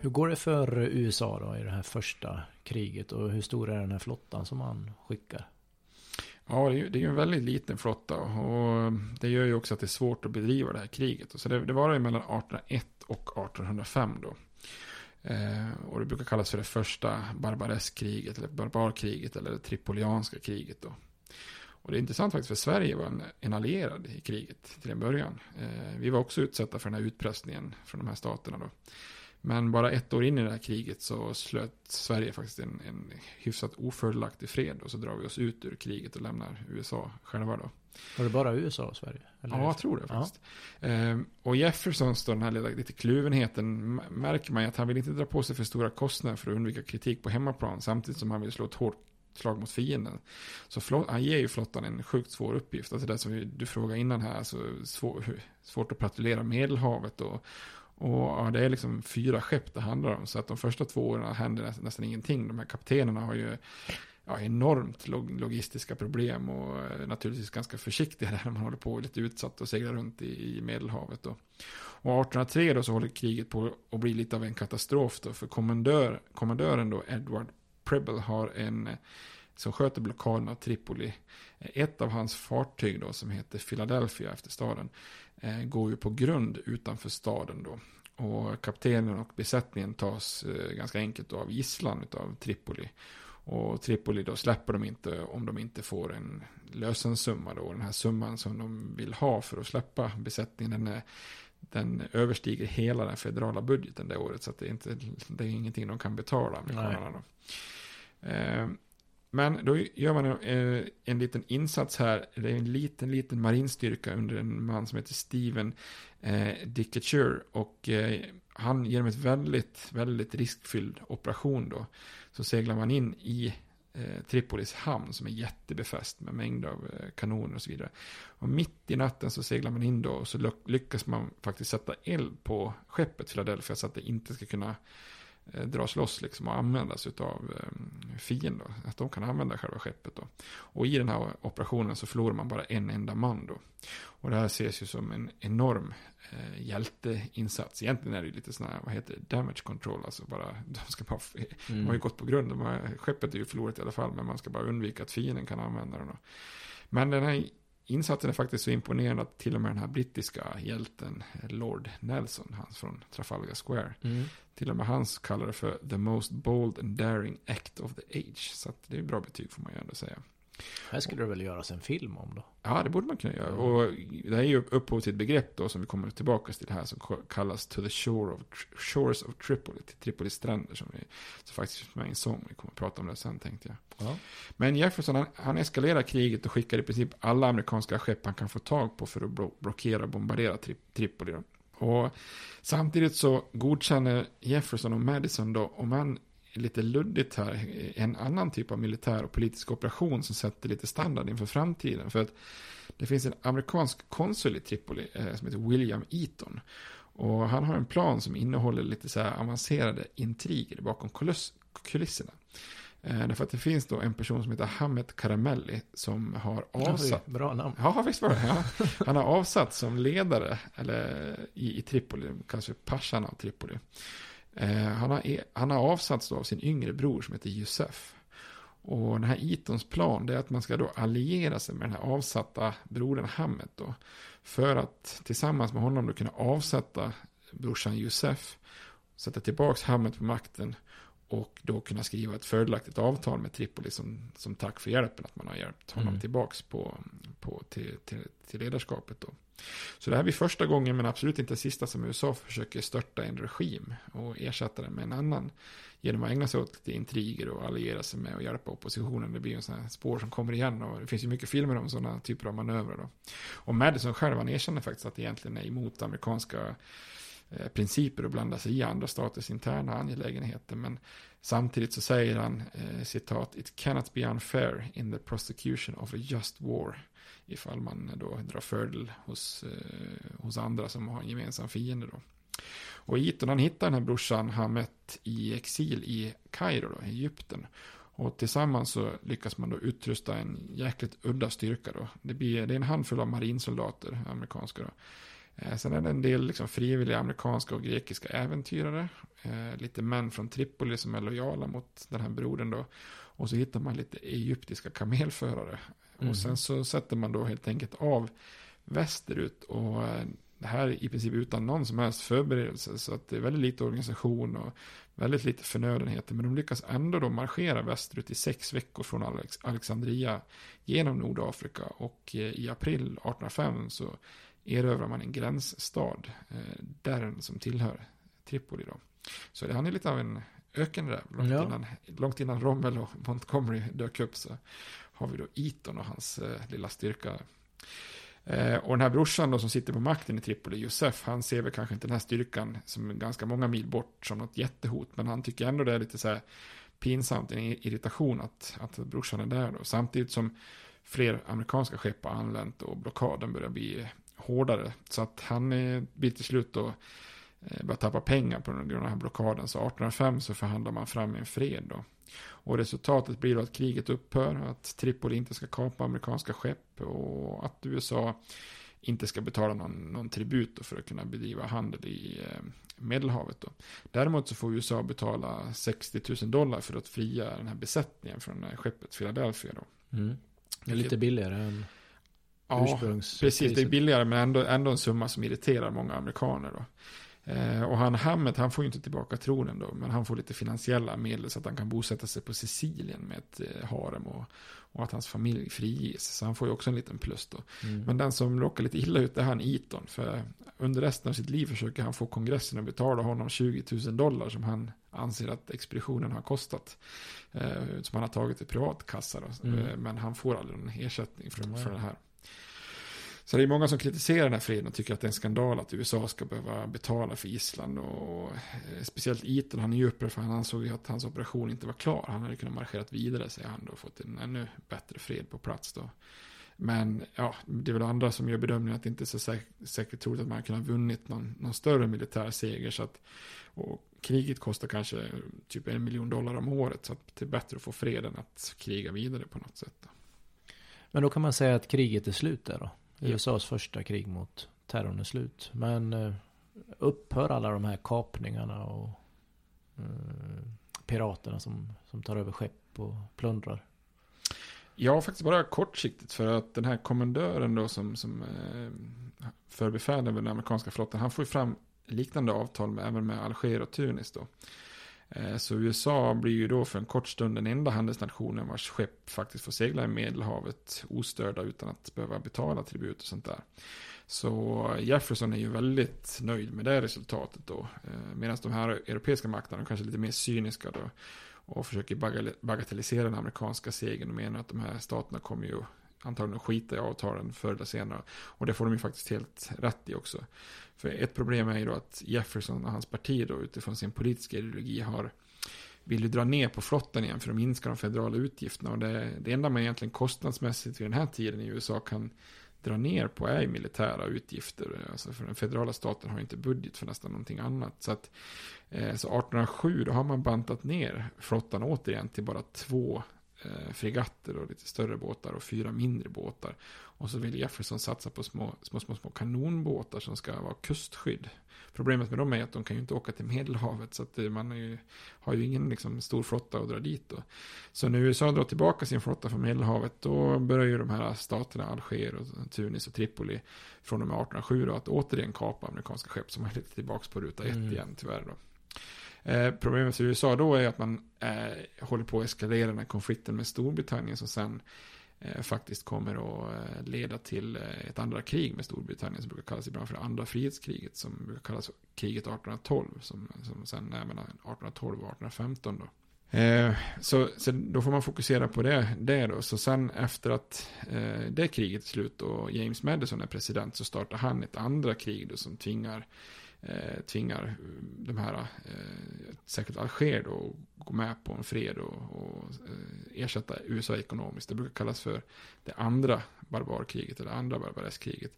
Hur går det för USA då i det här första kriget och hur stor är den här flottan som man skickar? Ja, det är ju det är en väldigt liten flotta och det gör ju också att det är svårt att bedriva det här kriget. Så det, det var ju mellan 1801 och 1805 då. Eh, och det brukar kallas för det första barbareskriget eller barbarkriget eller det tripolianska kriget då. Och det är intressant faktiskt för Sverige var en, en allierad i kriget till en början. Eh, vi var också utsatta för den här utpressningen från de här staterna då. Men bara ett år in i det här kriget så slöt Sverige faktiskt en, en hyfsat ofördelaktig fred. Och så drar vi oss ut ur kriget och lämnar USA själva då. Var det bara USA och Sverige? Eller ja, jag tror det faktiskt. Ja. Ehm, och Jeffersons då, den här lilla, lite kluvenheten, märker man att han vill inte dra på sig för stora kostnader för att undvika kritik på hemmaplan. Samtidigt som han vill slå ett hårt slag mot fienden. Så flott, han ger ju flottan en sjukt svår uppgift. Alltså det som du frågade innan här, alltså svår, svårt att patrullera Medelhavet och och ja, det är liksom fyra skepp det handlar om. Så att de första två åren händer nästan, nästan ingenting. De här kaptenerna har ju ja, enormt log logistiska problem och eh, naturligtvis ganska försiktiga när man håller på lite utsatt och seglar runt i, i Medelhavet. Då. Och 1803 då så håller kriget på att bli lite av en katastrof då, för kommendör, kommendören då, Edward Preble, har en som sköter blockaden av Tripoli. Ett av hans fartyg då som heter Philadelphia efter staden eh, går ju på grund utanför staden då. Och kaptenen och besättningen tas eh, ganska enkelt av gisslan av Tripoli. Och Tripoli då släpper de inte om de inte får en lösensumma då. Den här summan som de vill ha för att släppa besättningen den, är, den överstiger hela den federala budgeten det året. Så det, är inte, det är ingenting de kan betala amerikanerna då. Eh, men då gör man en, eh, en liten insats här. Det är en liten, liten marinstyrka under en man som heter Steven eh, Dickature. Och eh, han genom ett väldigt, väldigt riskfylld operation då. Så seglar man in i eh, Tripolis hamn som är jättebefäst med mängder av eh, kanoner och så vidare. Och mitt i natten så seglar man in då och så lyckas man faktiskt sätta eld på skeppet Philadelphia så att det inte ska kunna dras loss liksom och användas av eh, fiender. Att de kan använda själva skeppet då. Och i den här operationen så förlorar man bara en enda man då. Och det här ses ju som en enorm eh, hjälteinsats. Egentligen är det lite sådana här, vad heter det, damage control. Alltså bara, de ska bara, mm. har ju gått på grund. De har, skeppet är ju förlorat i alla fall. Men man ska bara undvika att fienden kan använda den. Då. Men den här insatsen är faktiskt så imponerande att till och med den här brittiska hjälten Lord Nelson, han från Trafalgar Square, mm. till och med han kallar det för the most bold and daring act of the age. Så det är bra betyg får man ju ändå säga. Här skulle det väl göras en film om då? Ja, det borde man kunna göra. Och det här är ju upphov till ett begrepp då som vi kommer tillbaka till här som kallas To the shore of, Shores of Tripoli, till Tripolis stränder som, vi, som faktiskt finns med i en sång. Vi kommer att prata om det sen tänkte jag. Ja. Men Jefferson han, han eskalerar kriget och skickar i princip alla amerikanska skepp han kan få tag på för att blockera och bombardera tri Tripoli. Då. Och samtidigt så godkänner Jefferson och Madison då, om man lite luddigt här, en annan typ av militär och politisk operation som sätter lite standard inför framtiden. För att det finns en amerikansk konsul i Tripoli eh, som heter William Eaton. Och han har en plan som innehåller lite så avancerade intriger bakom kulisserna. Eh, därför att det finns då en person som heter Hamet Karamelli som har avsatt. Bra namn. Ja, visst var det. Ja. Han har avsatt som ledare eller, i, i Tripoli, kanske Pashan av Tripoli. Eh, han, har, e- han har avsatts av sin yngre bror som heter Josef. Och den här Itons plan är att man ska då alliera sig med den här avsatta brodern Hammet då. För att tillsammans med honom då kunna avsätta brorsan Josef. Sätta tillbaka Hammet på makten. Och då kunna skriva ett fördelaktigt avtal med Tripoli som, som tack för hjälpen. Att man har hjälpt honom mm. tillbaks på, på, till, till, till ledarskapet då. Så det här blir första gången, men absolut inte sista, som USA försöker störta en regim och ersätta den med en annan. Genom att ägna sig åt lite intriger och alliera sig med och hjälpa oppositionen. Det blir en sån här spår som kommer igen och det finns ju mycket filmer om sådana typer av manövrer. Då. Och Madison själv, han erkänner faktiskt att det egentligen är emot amerikanska Eh, principer och blanda sig i andra staters interna angelägenheter. Men samtidigt så säger han, eh, citat, It cannot be unfair in the prosecution of a just war ifall man då drar fördel hos, eh, hos andra som har en gemensam fiende då. Och Iton han hittar den här brorsan Hamet i exil i Kairo, då, Egypten. Och tillsammans så lyckas man då utrusta en jäkligt udda styrka då. Det, blir, det är en handfull av marinsoldater, amerikanska då. Eh, sen är det en del liksom frivilliga amerikanska och grekiska äventyrare. Eh, lite män från Tripoli som är lojala mot den här brodern då. Och så hittar man lite egyptiska kamelförare. Mm. Och sen så sätter man då helt enkelt av västerut. Och eh, det här i princip utan någon som helst förberedelse. Så att det är väldigt lite organisation och väldigt lite förnödenheter. Men de lyckas ändå då marschera västerut i sex veckor från Alex Alexandria genom Nordafrika. Och i april 1805 så erövrar man en gränsstad. Eh, där som tillhör Tripoli då. Så det, han är lite av en ökenräv. Långt, ja. innan, långt innan Rommel och Montgomery dök upp så har vi då Eton och hans eh, lilla styrka. Eh, och den här brorsan då som sitter på makten i Tripoli, Josef, han ser väl kanske inte den här styrkan som ganska många mil bort som något jättehot. Men han tycker ändå det är lite så här pinsamt, en irritation att, att brorsan är där då. Samtidigt som fler amerikanska skepp har anlänt och blockaden börjar bli hårdare. Så att han eh, blir till slut då eh, börjar tappa pengar på den här blockaden. Så 1805 så förhandlar man fram en fred då. Och resultatet blir då att kriget upphör, att Tripoli inte ska kapa amerikanska skepp och att USA inte ska betala någon, någon tribut för att kunna bedriva handel i eh, Medelhavet. Då. Däremot så får USA betala 60 000 dollar för att fria den här besättningen från skeppet Philadelphia. Då. Mm. Det är lite billigare än ja, precis. Det är billigare men ändå, ändå en summa som irriterar många amerikaner. Då. Eh, och han Hammet, han får ju inte tillbaka tronen då, men han får lite finansiella medel så att han kan bosätta sig på Sicilien med ett eh, harem och, och att hans familj friges. Så han får ju också en liten plus då. Mm. Men den som råkar lite illa ut är han Eton, för under resten av sitt liv försöker han få kongressen att betala honom 20 000 dollar som han anser att expeditionen har kostat. Eh, som han har tagit i privatkassa då. Mm. Eh, men han får aldrig någon ersättning mm. för det här. Så det är många som kritiserar den här freden och tycker att det är en skandal att USA ska behöva betala för Island. Och eh, speciellt Eton, han är ju upprörd för han ansåg ju att hans operation inte var klar. Han hade kunnat marscherat vidare, säger han och fått en ännu bättre fred på plats då. Men ja, det är väl andra som gör bedömningen att det inte är så säk säkert troligt att man kan kunnat vunnit någon, någon större militär seger. Så att, och kriget kostar kanske typ en miljon dollar om året. Så att det är bättre att få freden att kriga vidare på något sätt. Då. Men då kan man säga att kriget är slut där då? USAs första krig mot terrorn är slut. Men eh, upphör alla de här kapningarna och eh, piraterna som, som tar över skepp och plundrar? Ja, faktiskt bara kortsiktigt för att den här kommendören då som, som eh, förbefäl över den amerikanska flottan, han får ju fram liknande avtal med, även med Alger och Tunis då. Eh, så USA blir ju då för en kort stund den enda handelsnationen vars skepp faktiskt får segla i Medelhavet ostörda utan att behöva betala tribut och sånt där. Så Jefferson är ju väldigt nöjd med det resultatet då. Eh, medan de här europeiska makterna är kanske lite mer cyniska då. Och försöker bagatellisera den amerikanska segern och menar att de här staterna kommer ju antagligen att skita i avtalen förr eller senare. Och det får de ju faktiskt helt rätt i också. För ett problem är ju då att Jefferson och hans parti då utifrån sin politiska ideologi har vill ju dra ner på flottan igen för att minska de federala utgifterna. Och det, det enda man egentligen kostnadsmässigt vid den här tiden i USA kan dra ner på är militära utgifter. Alltså för den federala staten har inte budget för nästan någonting annat. Så, att, eh, så 1807 då har man bantat ner flottan återigen till bara två eh, fregatter och lite större båtar och fyra mindre båtar. Och så vill Jefferson satsa på små, små, små, små kanonbåtar som ska vara kustskydd. Problemet med dem är att de kan ju inte åka till Medelhavet så att man ju, har ju ingen liksom, stor flotta att dra dit. Då. Så när USA drar tillbaka sin flotta från Medelhavet då börjar ju de här staterna, Alger och Tunis och Tripoli från och med 1807 då, att återigen kapa amerikanska skepp som är lite tillbaka på ruta 1 mm. igen tyvärr. Då. Eh, problemet för USA då är att man eh, håller på att eskalera den här konflikten med Storbritannien som sen eh, faktiskt kommer att eh, leda till eh, ett andra krig med Storbritannien som brukar kallas ibland för andra frihetskriget som brukar kallas kriget 1812 som, som sen är mellan 1812 och 1815 då. Eh, så, så då får man fokusera på det, det då. Så sen efter att eh, det kriget är slut och James Madison är president så startar han ett andra krig då som tvingar eh, tvingar de här, eh, särskilt Alger då, att gå med på en fred och, och eh, ersätta USA ekonomiskt. Det brukar kallas för det andra barbarkriget eller andra barbareskriget.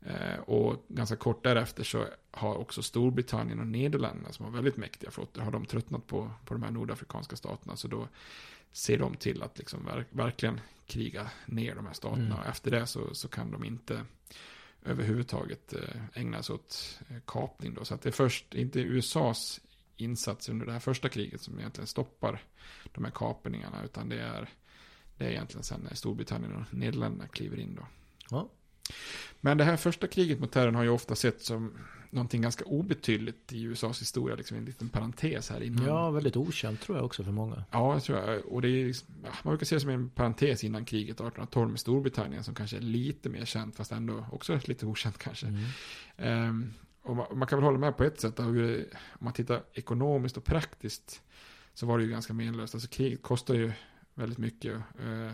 Eh, och ganska kort därefter så har också Storbritannien och Nederländerna som har väldigt mäktiga flottor, har de tröttnat på, på de här nordafrikanska staterna. Så då ser de till att liksom verk, verkligen kriga ner de här staterna. Mm. Och efter det så, så kan de inte överhuvudtaget eh, ägnas ägna sig åt eh, kapning. Då. Så att det är först, inte USAs insats under det här första kriget som egentligen stoppar de här kapningarna. Utan det är, det är egentligen sen när Storbritannien och Nederländerna kliver in då. Ja. Men det här första kriget mot terrorn har ju ofta sett som någonting ganska obetydligt i USAs historia, liksom en liten parentes här innan. Ja, väldigt okänt tror jag också för många. Ja, jag tror jag. Och det är, man brukar se det som en parentes innan kriget 1812 med Storbritannien som kanske är lite mer känt, fast ändå också lite okänt kanske. Mm. Um, och man, man, kan väl hålla med på ett sätt, om man tittar ekonomiskt och praktiskt så var det ju ganska menlöst. Alltså kriget kostar ju väldigt mycket. Uh,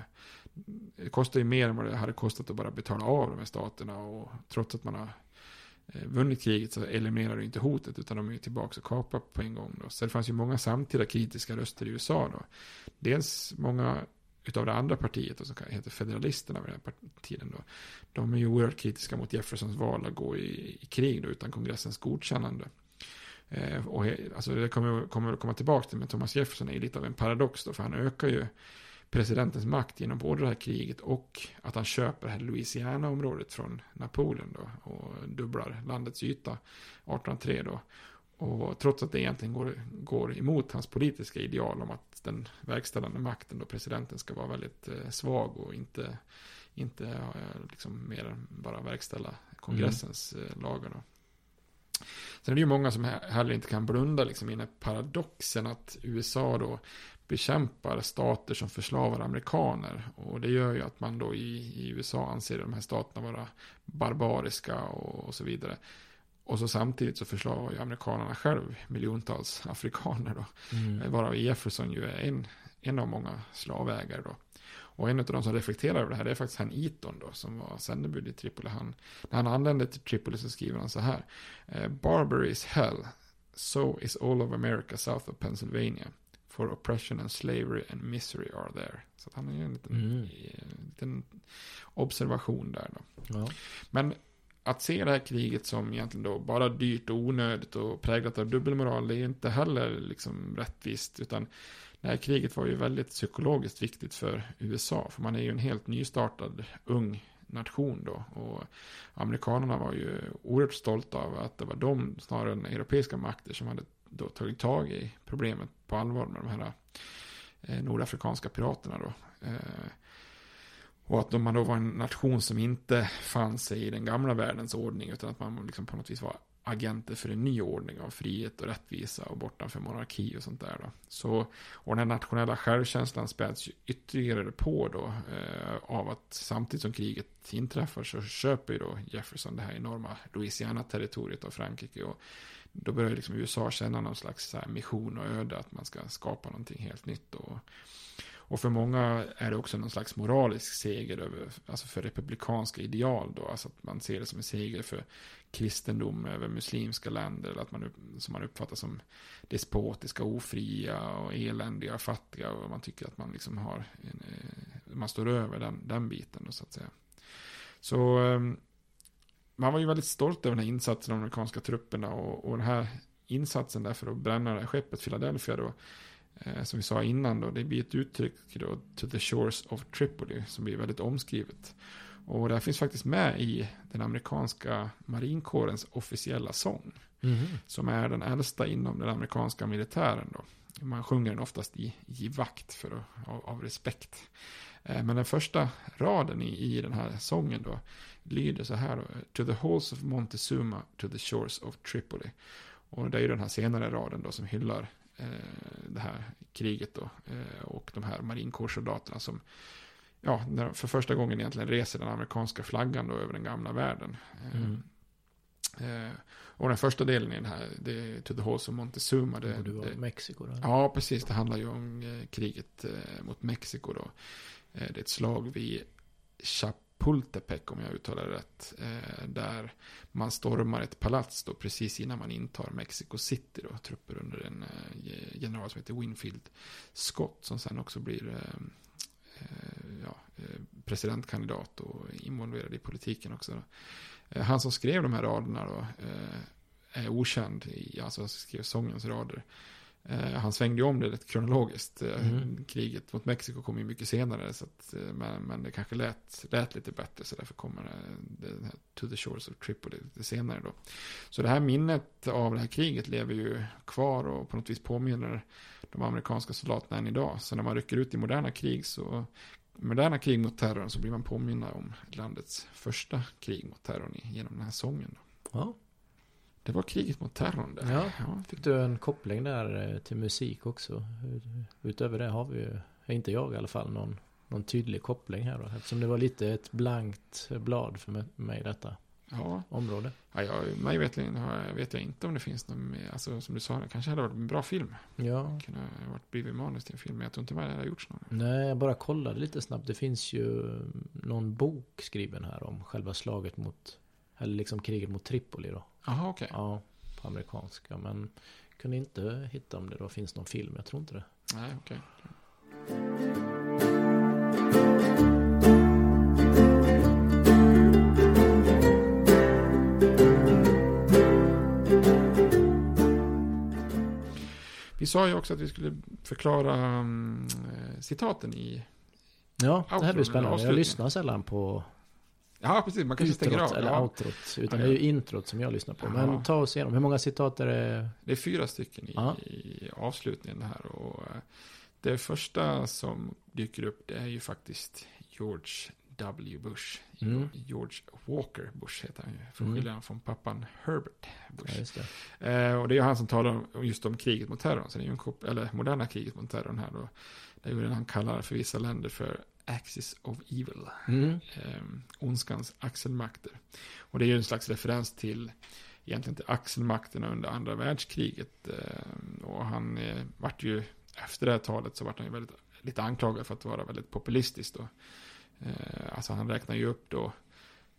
det kostar ju mer än vad det hade kostat att bara betala av de här staterna. Och trots att man har eh, vunnit kriget så eliminerar det inte hotet utan de är ju tillbaka och kapar på en gång. Då. Så det fanns ju många samtida kritiska röster i USA då. Dels många utav det andra partiet som heter Federalisterna vid den här tiden då. De är ju oerhört kritiska mot Jeffersons val att gå i, i krig då utan kongressens godkännande. Eh, och alltså det kommer, kommer att komma tillbaka till men Thomas Jefferson är ju lite av en paradox då för han ökar ju presidentens makt genom både det här kriget och att han köper det här Louisiana-området från Napoleon då och dubblar landets yta 1803 då. Och trots att det egentligen går, går emot hans politiska ideal om att den verkställande makten då presidenten ska vara väldigt eh, svag och inte, inte eh, liksom mer än bara verkställa kongressens mm. eh, lagar då. Sen är det ju många som heller inte kan blunda liksom i den här paradoxen att USA då bekämpar stater som förslavar amerikaner. Och det gör ju att man då i, i USA anser de här staterna vara barbariska och, och så vidare. Och så samtidigt så förslavar ju amerikanerna själv miljontals afrikaner då. Mm. Varav Jefferson ju är en, en av många slavägare då. Och en av de som reflekterar över det här är faktiskt han Eton då, som var sändebud i Tripoli. Han, när han anlände till Tripoli så skriver han så här. Eh, Barbary is hell, so is all of America south of Pennsylvania. For oppression and slavery and misery are there. Så han är ju en liten, mm. en liten observation där då. Ja. Men att se det här kriget som egentligen då bara dyrt och onödigt och präglat av dubbelmoral, det är inte heller liksom rättvist. Utan det här kriget var ju väldigt psykologiskt viktigt för USA. För man är ju en helt nystartad ung nation då. Och amerikanerna var ju oerhört stolta av att det var de, snarare än europeiska makter, som hade då tagit tag i problemet på allvar med de här eh, nordafrikanska piraterna då. Eh, och att man då var en nation som inte fann sig i den gamla världens ordning utan att man liksom på något vis var agenter för en ny ordning av frihet och rättvisa och bortanför monarki och sånt där. Då. Så, och den här nationella självkänslan späds ytterligare på då eh, av att samtidigt som kriget inträffar så köper ju då Jefferson det här enorma Louisiana-territoriet av Frankrike. Och då börjar liksom USA känna någon slags mission och öde att man ska skapa någonting helt nytt. Och, och för många är det också någon slags moralisk seger över, alltså för republikanska ideal då. Alltså att man ser det som en seger för kristendom över muslimska länder. Eller att man, som man uppfattar som despotiska, ofria och eländiga, fattiga. Och man tycker att man liksom har, en, eh, man står över den, den biten då så att säga. Så ehm, man var ju väldigt stolt över den här insatsen av de amerikanska trupperna. Och, och den här insatsen där för att bränna det här skeppet Philadelphia då som vi sa innan då, det blir ett uttryck då, to the shores of Tripoli, som blir väldigt omskrivet. Och det här finns faktiskt med i den amerikanska marinkårens officiella sång. Mm. Som är den äldsta inom den amerikanska militären då. Man sjunger den oftast i, i vakt för att, av, av respekt. Eh, men den första raden i, i den här sången då lyder så här då. To the halls of Montezuma, to the shores of Tripoli. Och det är ju den här senare raden då som hyllar Eh, det här kriget då. Eh, och de här marinkårssoldaterna som ja, för första gången egentligen reser den amerikanska flaggan då över den gamla världen. Eh, mm. och den första delen i den här, det är To the Halls of Montezuma. Det, du var det, Mexiko då? Ja, precis. Det handlar ju om kriget mot Mexiko då. det är ett slag vid Chap Pultepec om jag uttalar det rätt. Eh, där man stormar ett palats då precis innan man intar Mexico City då. Trupper under en eh, general som heter Winfield Scott som sen också blir eh, eh ja, eh, presidentkandidat och involverad i politiken också. Då. Eh, han som skrev de här raderna då eh, är okänd, i, alltså skrev sångens rader. Eh, han svängde ju om det lite kronologiskt. Eh, mm. Kriget mot Mexiko kom ju mycket senare. Så att, eh, men, men det kanske lät, lät lite bättre. Så därför kommer det, det här To the Shores of Tripoli lite senare då. Så det här minnet av det här kriget lever ju kvar och på något vis påminner de amerikanska soldaterna än idag. Så när man rycker ut i moderna krig så moderna krig mot terrorn så blir man påminna om landets första krig mot terrorn genom den här sången. Då. Ja. Det var kriget mot terrorn där. Ja, ja. fick du en koppling där eh, till musik också? Utöver det har vi ju, inte jag i alla fall, någon, någon tydlig koppling här då. Eftersom det var lite ett blankt blad för mig detta ja. område. Ja, jag, mig vetligen vet jag inte om det finns någon alltså som du sa, det kanske hade varit en bra film. Ja. Kunde ha varit blivit manus till en film, men jag tror inte det hade gjorts någon. Nej, jag bara kollade lite snabbt. Det finns ju någon bok skriven här om själva slaget mot, eller liksom kriget mot Tripoli då. Jaha, okej. Okay. Ja, på amerikanska. Men kunde inte hitta om det då finns någon film. Jag tror inte det. Nej, okej. Okay. Vi sa ju också att vi skulle förklara um, citaten i Ja, det här blir spännande. Jag lyssnar sällan på Ja, precis. Man kanske stänger av. eller ja. outrot. Utan ja, ja. det är ju introt som jag lyssnar på. Men ta oss igenom. Hur många citat är det? Det är fyra stycken i, i avslutningen här. Och eh, det första som dyker upp det är ju faktiskt George W. Bush. Mm. George Walker Bush heter han ju. Från mm. från pappan Herbert Bush. Ja, det. Eh, och det är han som talar om, just om kriget mot terrorn. Så det är ju en kop- eller moderna kriget mot terrorn här då. Det är ju det han kallar för vissa länder för Axis of Evil. Mm. Eh, ondskans axelmakter. Och det är ju en slags referens till egentligen till axelmakterna under andra världskriget. Eh, och han eh, vart ju, efter det här talet så vart han ju väldigt, lite anklagad för att vara väldigt populistisk då. Eh, alltså han räknar ju upp då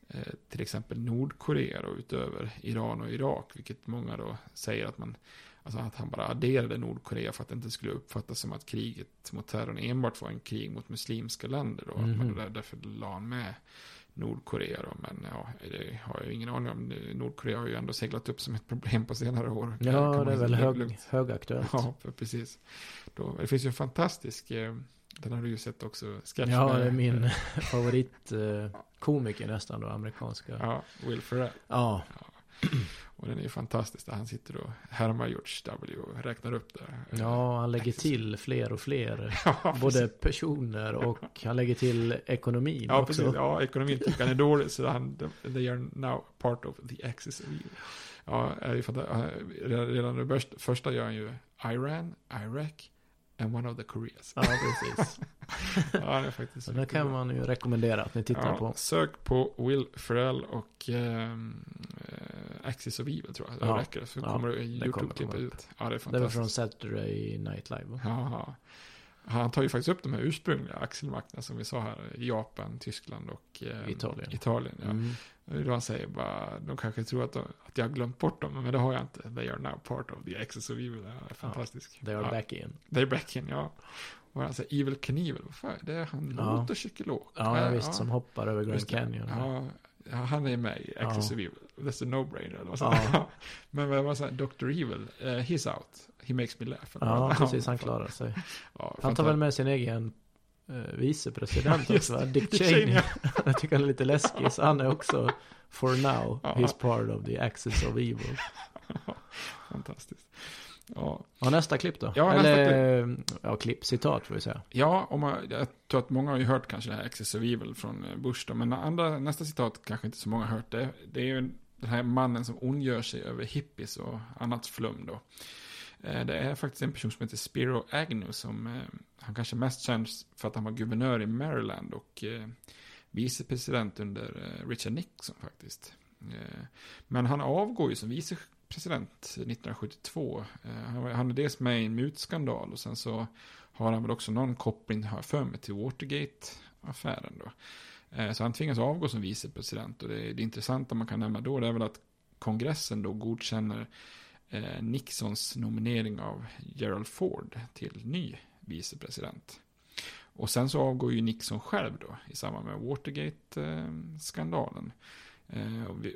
eh, till exempel Nordkorea då, utöver Iran och Irak, vilket många då säger att man Alltså att han bara adderade Nordkorea för att det inte skulle uppfattas som att kriget mot terrorn enbart var en krig mot muslimska länder. Då. Mm. -hmm. Där, därför la han med Nordkorea då. Men ja, det har jag ingen aning om. Nordkorea har ju ändå seglat upp som ett problem på senare år. Ja, det är väl hög, högaktuellt. Ja, precis. Då, det finns ju en fantastisk, eh, den har du ju sett också, sketch Ja, det är min favoritkomiker nästan då, amerikanska. Ja, Will Ferrell. Ja. ja. Och den är ju fantastisk där han sitter och härmar George W och räknar upp det. Ja, han lägger till fler och fler. ja, både personer och han lägger till ekonomin ja, också. Precis. Ja, ekonomin tycker han är dålig. Så han, they are now part of the axis of evil. Ja, är ju redan det första gör han ju Iran, Iraq, And one of the Koreas. Ja, precis. ja, det är faktiskt. Det kan man ju rekommendera att ni tittar ja, på. Sök på Will Ferrell och eh, Axis of Evil tror jag. Det ja. räcker. Så ja, kommer YouTube-klippet ut. Ja, det är fantastiskt. Det var från Saturday Night Live. Ja, han tar ju faktiskt upp de här ursprungliga axelmakterna som vi sa här. Japan, Tyskland och eh, Italien. Italien ja. Mm. Då han säger bara, de kanske tror att, de, att jag har glömt bort dem, men det har jag inte. They are now part of the axis of evil. Det är fantastiskt. Ja, they are ja. back in. They are back in, ja. Och han säger Evil Knievel, vad fan, det är han ja. motorcykelåk. Ja, ja, visst, som hoppar över Grand Canyon. Ja, han är med i Axis of Evil. That's a no-brainer. Ja. men vad var så här, Dr. Evil, uh, he's out. He makes me laugh. Ja, precis, han klarar sig. han tar väl med sin egen uh, vicepresident också, va? Dick Cheney. jag tycker han är lite läskig, så han är också, for now, he's part of the Axis of Evil. Fantastiskt. Ja. Och nästa klipp då? Ja, Eller, nästa klipp. ja, klipp, citat får vi säga. Ja, om man, jag tror att många har ju hört kanske det här Access of Evil från eh, Bush då, men andra, nästa citat kanske inte så många har hört. Det, det är ju den här mannen som ondgör sig över hippies och annat flum då. Eh, det är faktiskt en person som heter Spiro Agnew som, eh, han kanske mest känns för att han var guvernör i Maryland och vicepresident under Richard Nixon faktiskt. Men han avgår ju som vice president 1972. Eh, han är dels med i en mutskandal och sen så har han väl också någon koppling, har för mig, till Watergate-affären då. Eh, så han tvingas avgå som vicepresident. Och det, det intressanta man kan nämna då det är väl att kongressen då godkänner eh, Nixons nominering av Gerald Ford till ny vicepresident. Och sen så avgår ju Nixon själv då i samband med Watergate-skandalen.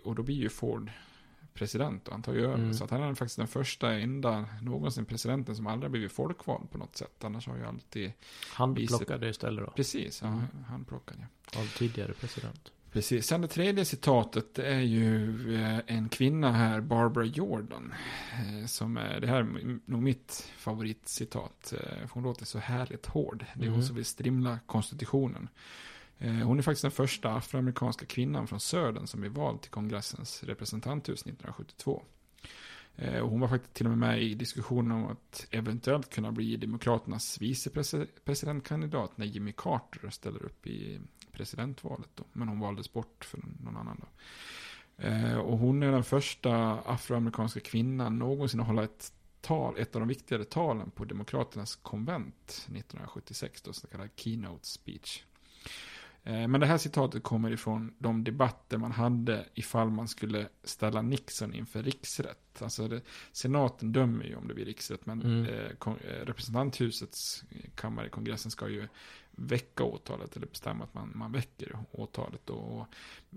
Och då blir ju Ford president och han tar ju över. Mm. Så att han är faktiskt den första, enda någonsin presidenten som aldrig blivit folkvald på något sätt. Annars har ju alltid... Handplockade vice... istället då? Precis, ja, mm. handplockade. Av tidigare president. Precis. Sen det tredje citatet är ju eh, en kvinna här, Barbara Jordan. Eh, som är, det här är nog mitt favoritcitat. Eh, hon låter så härligt hård. Det är hon mm. som vill strimla konstitutionen. Eh, hon är faktiskt den första afroamerikanska kvinnan från södern som är vald till kongressens representanthus 1972. Eh, hon var faktiskt till och med med i diskussionen om att eventuellt kunna bli Demokraternas vicepresidentkandidat när Jimmy Carter ställer upp i presidentvalet då. Men hon valdes bort för någon annan då. Eh, och hon är den första afroamerikanska kvinnan någonsin att hålla ett tal, ett av de viktigare talen på Demokraternas konvent 1976, då så kallad keynote speech. Eh, men det här citatet kommer ifrån de debatter man hade ifall man skulle ställa Nixon inför riksrätt. Alltså det, senaten dömer ju om det blir riksrätt, men mm. eh, eh, representanthusets kammare i kongressen ska ju väcka åtalet eller bestämma att man, man väcker åtalet. Och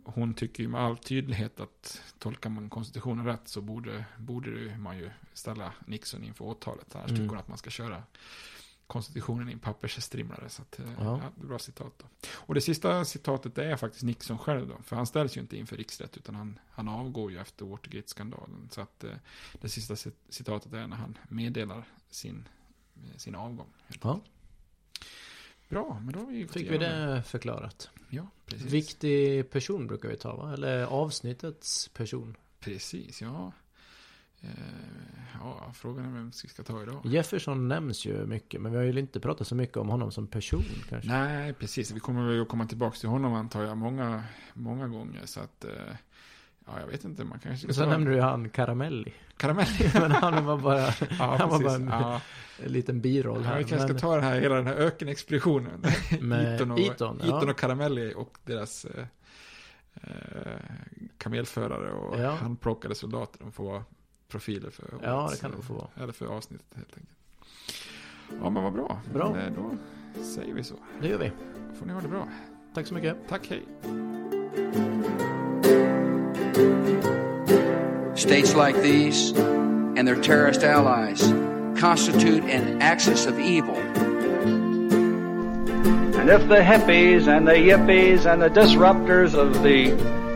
hon tycker ju med all tydlighet att tolkar man konstitutionen rätt så borde, borde man ju ställa Nixon inför åtalet. Annars mm. tycker hon att man ska köra konstitutionen i en pappersstrimlare. Så att, eh, ja. ja. bra citat då. Och det sista citatet är faktiskt Nixon själv då. För han ställs ju inte inför riksrätt utan han, han avgår ju efter Watergate-skandalen. Så att eh, det sista citatet är när han meddelar sin, eh, sin avgång. Ja. Bra, men då har vi Fick vi det förklarat. Ja, precis. Viktig person brukar vi ta va? Eller avsnittets person. Precis, ja. Eh, ja, frågan är vem vi ska ta idag. Jefferson nämns ju mycket, men vi har ju inte pratat så mycket om honom som person kanske. Nej, precis. Vi kommer väl att komma tillbaka till honom antar jag många, många gånger. Så att, eh, ja, jag vet inte, man kanske ska Så ta... nämnde du ju han Caramelli. Caramelli? men han var bara, ja, han var bara en, ja. en liten biroll här. Ja, vi kanske men... ska ta den här, hela den här ökenexpeditionen. Med Eton och, Eton, ja. Eton och Caramelli och deras eh, eh, kamelförare och ja. handplockade soldater. De får vara profiler för årets, Ja, det kan det få vara. Eller för avsnittet helt enkelt. Ja, men vad bra. Bra. Men, eh, då säger vi så. Det gör vi. får ni ha det bra. Tack så mycket. Tack, hej. States like these and their terrorist allies constitute an axis of evil. And if the hippies and the yippies and the disruptors of the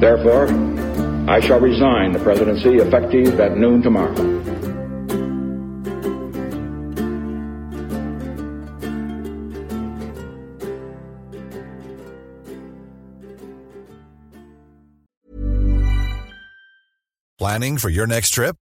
Therefore, I shall resign the presidency effective at noon tomorrow. Planning for your next trip?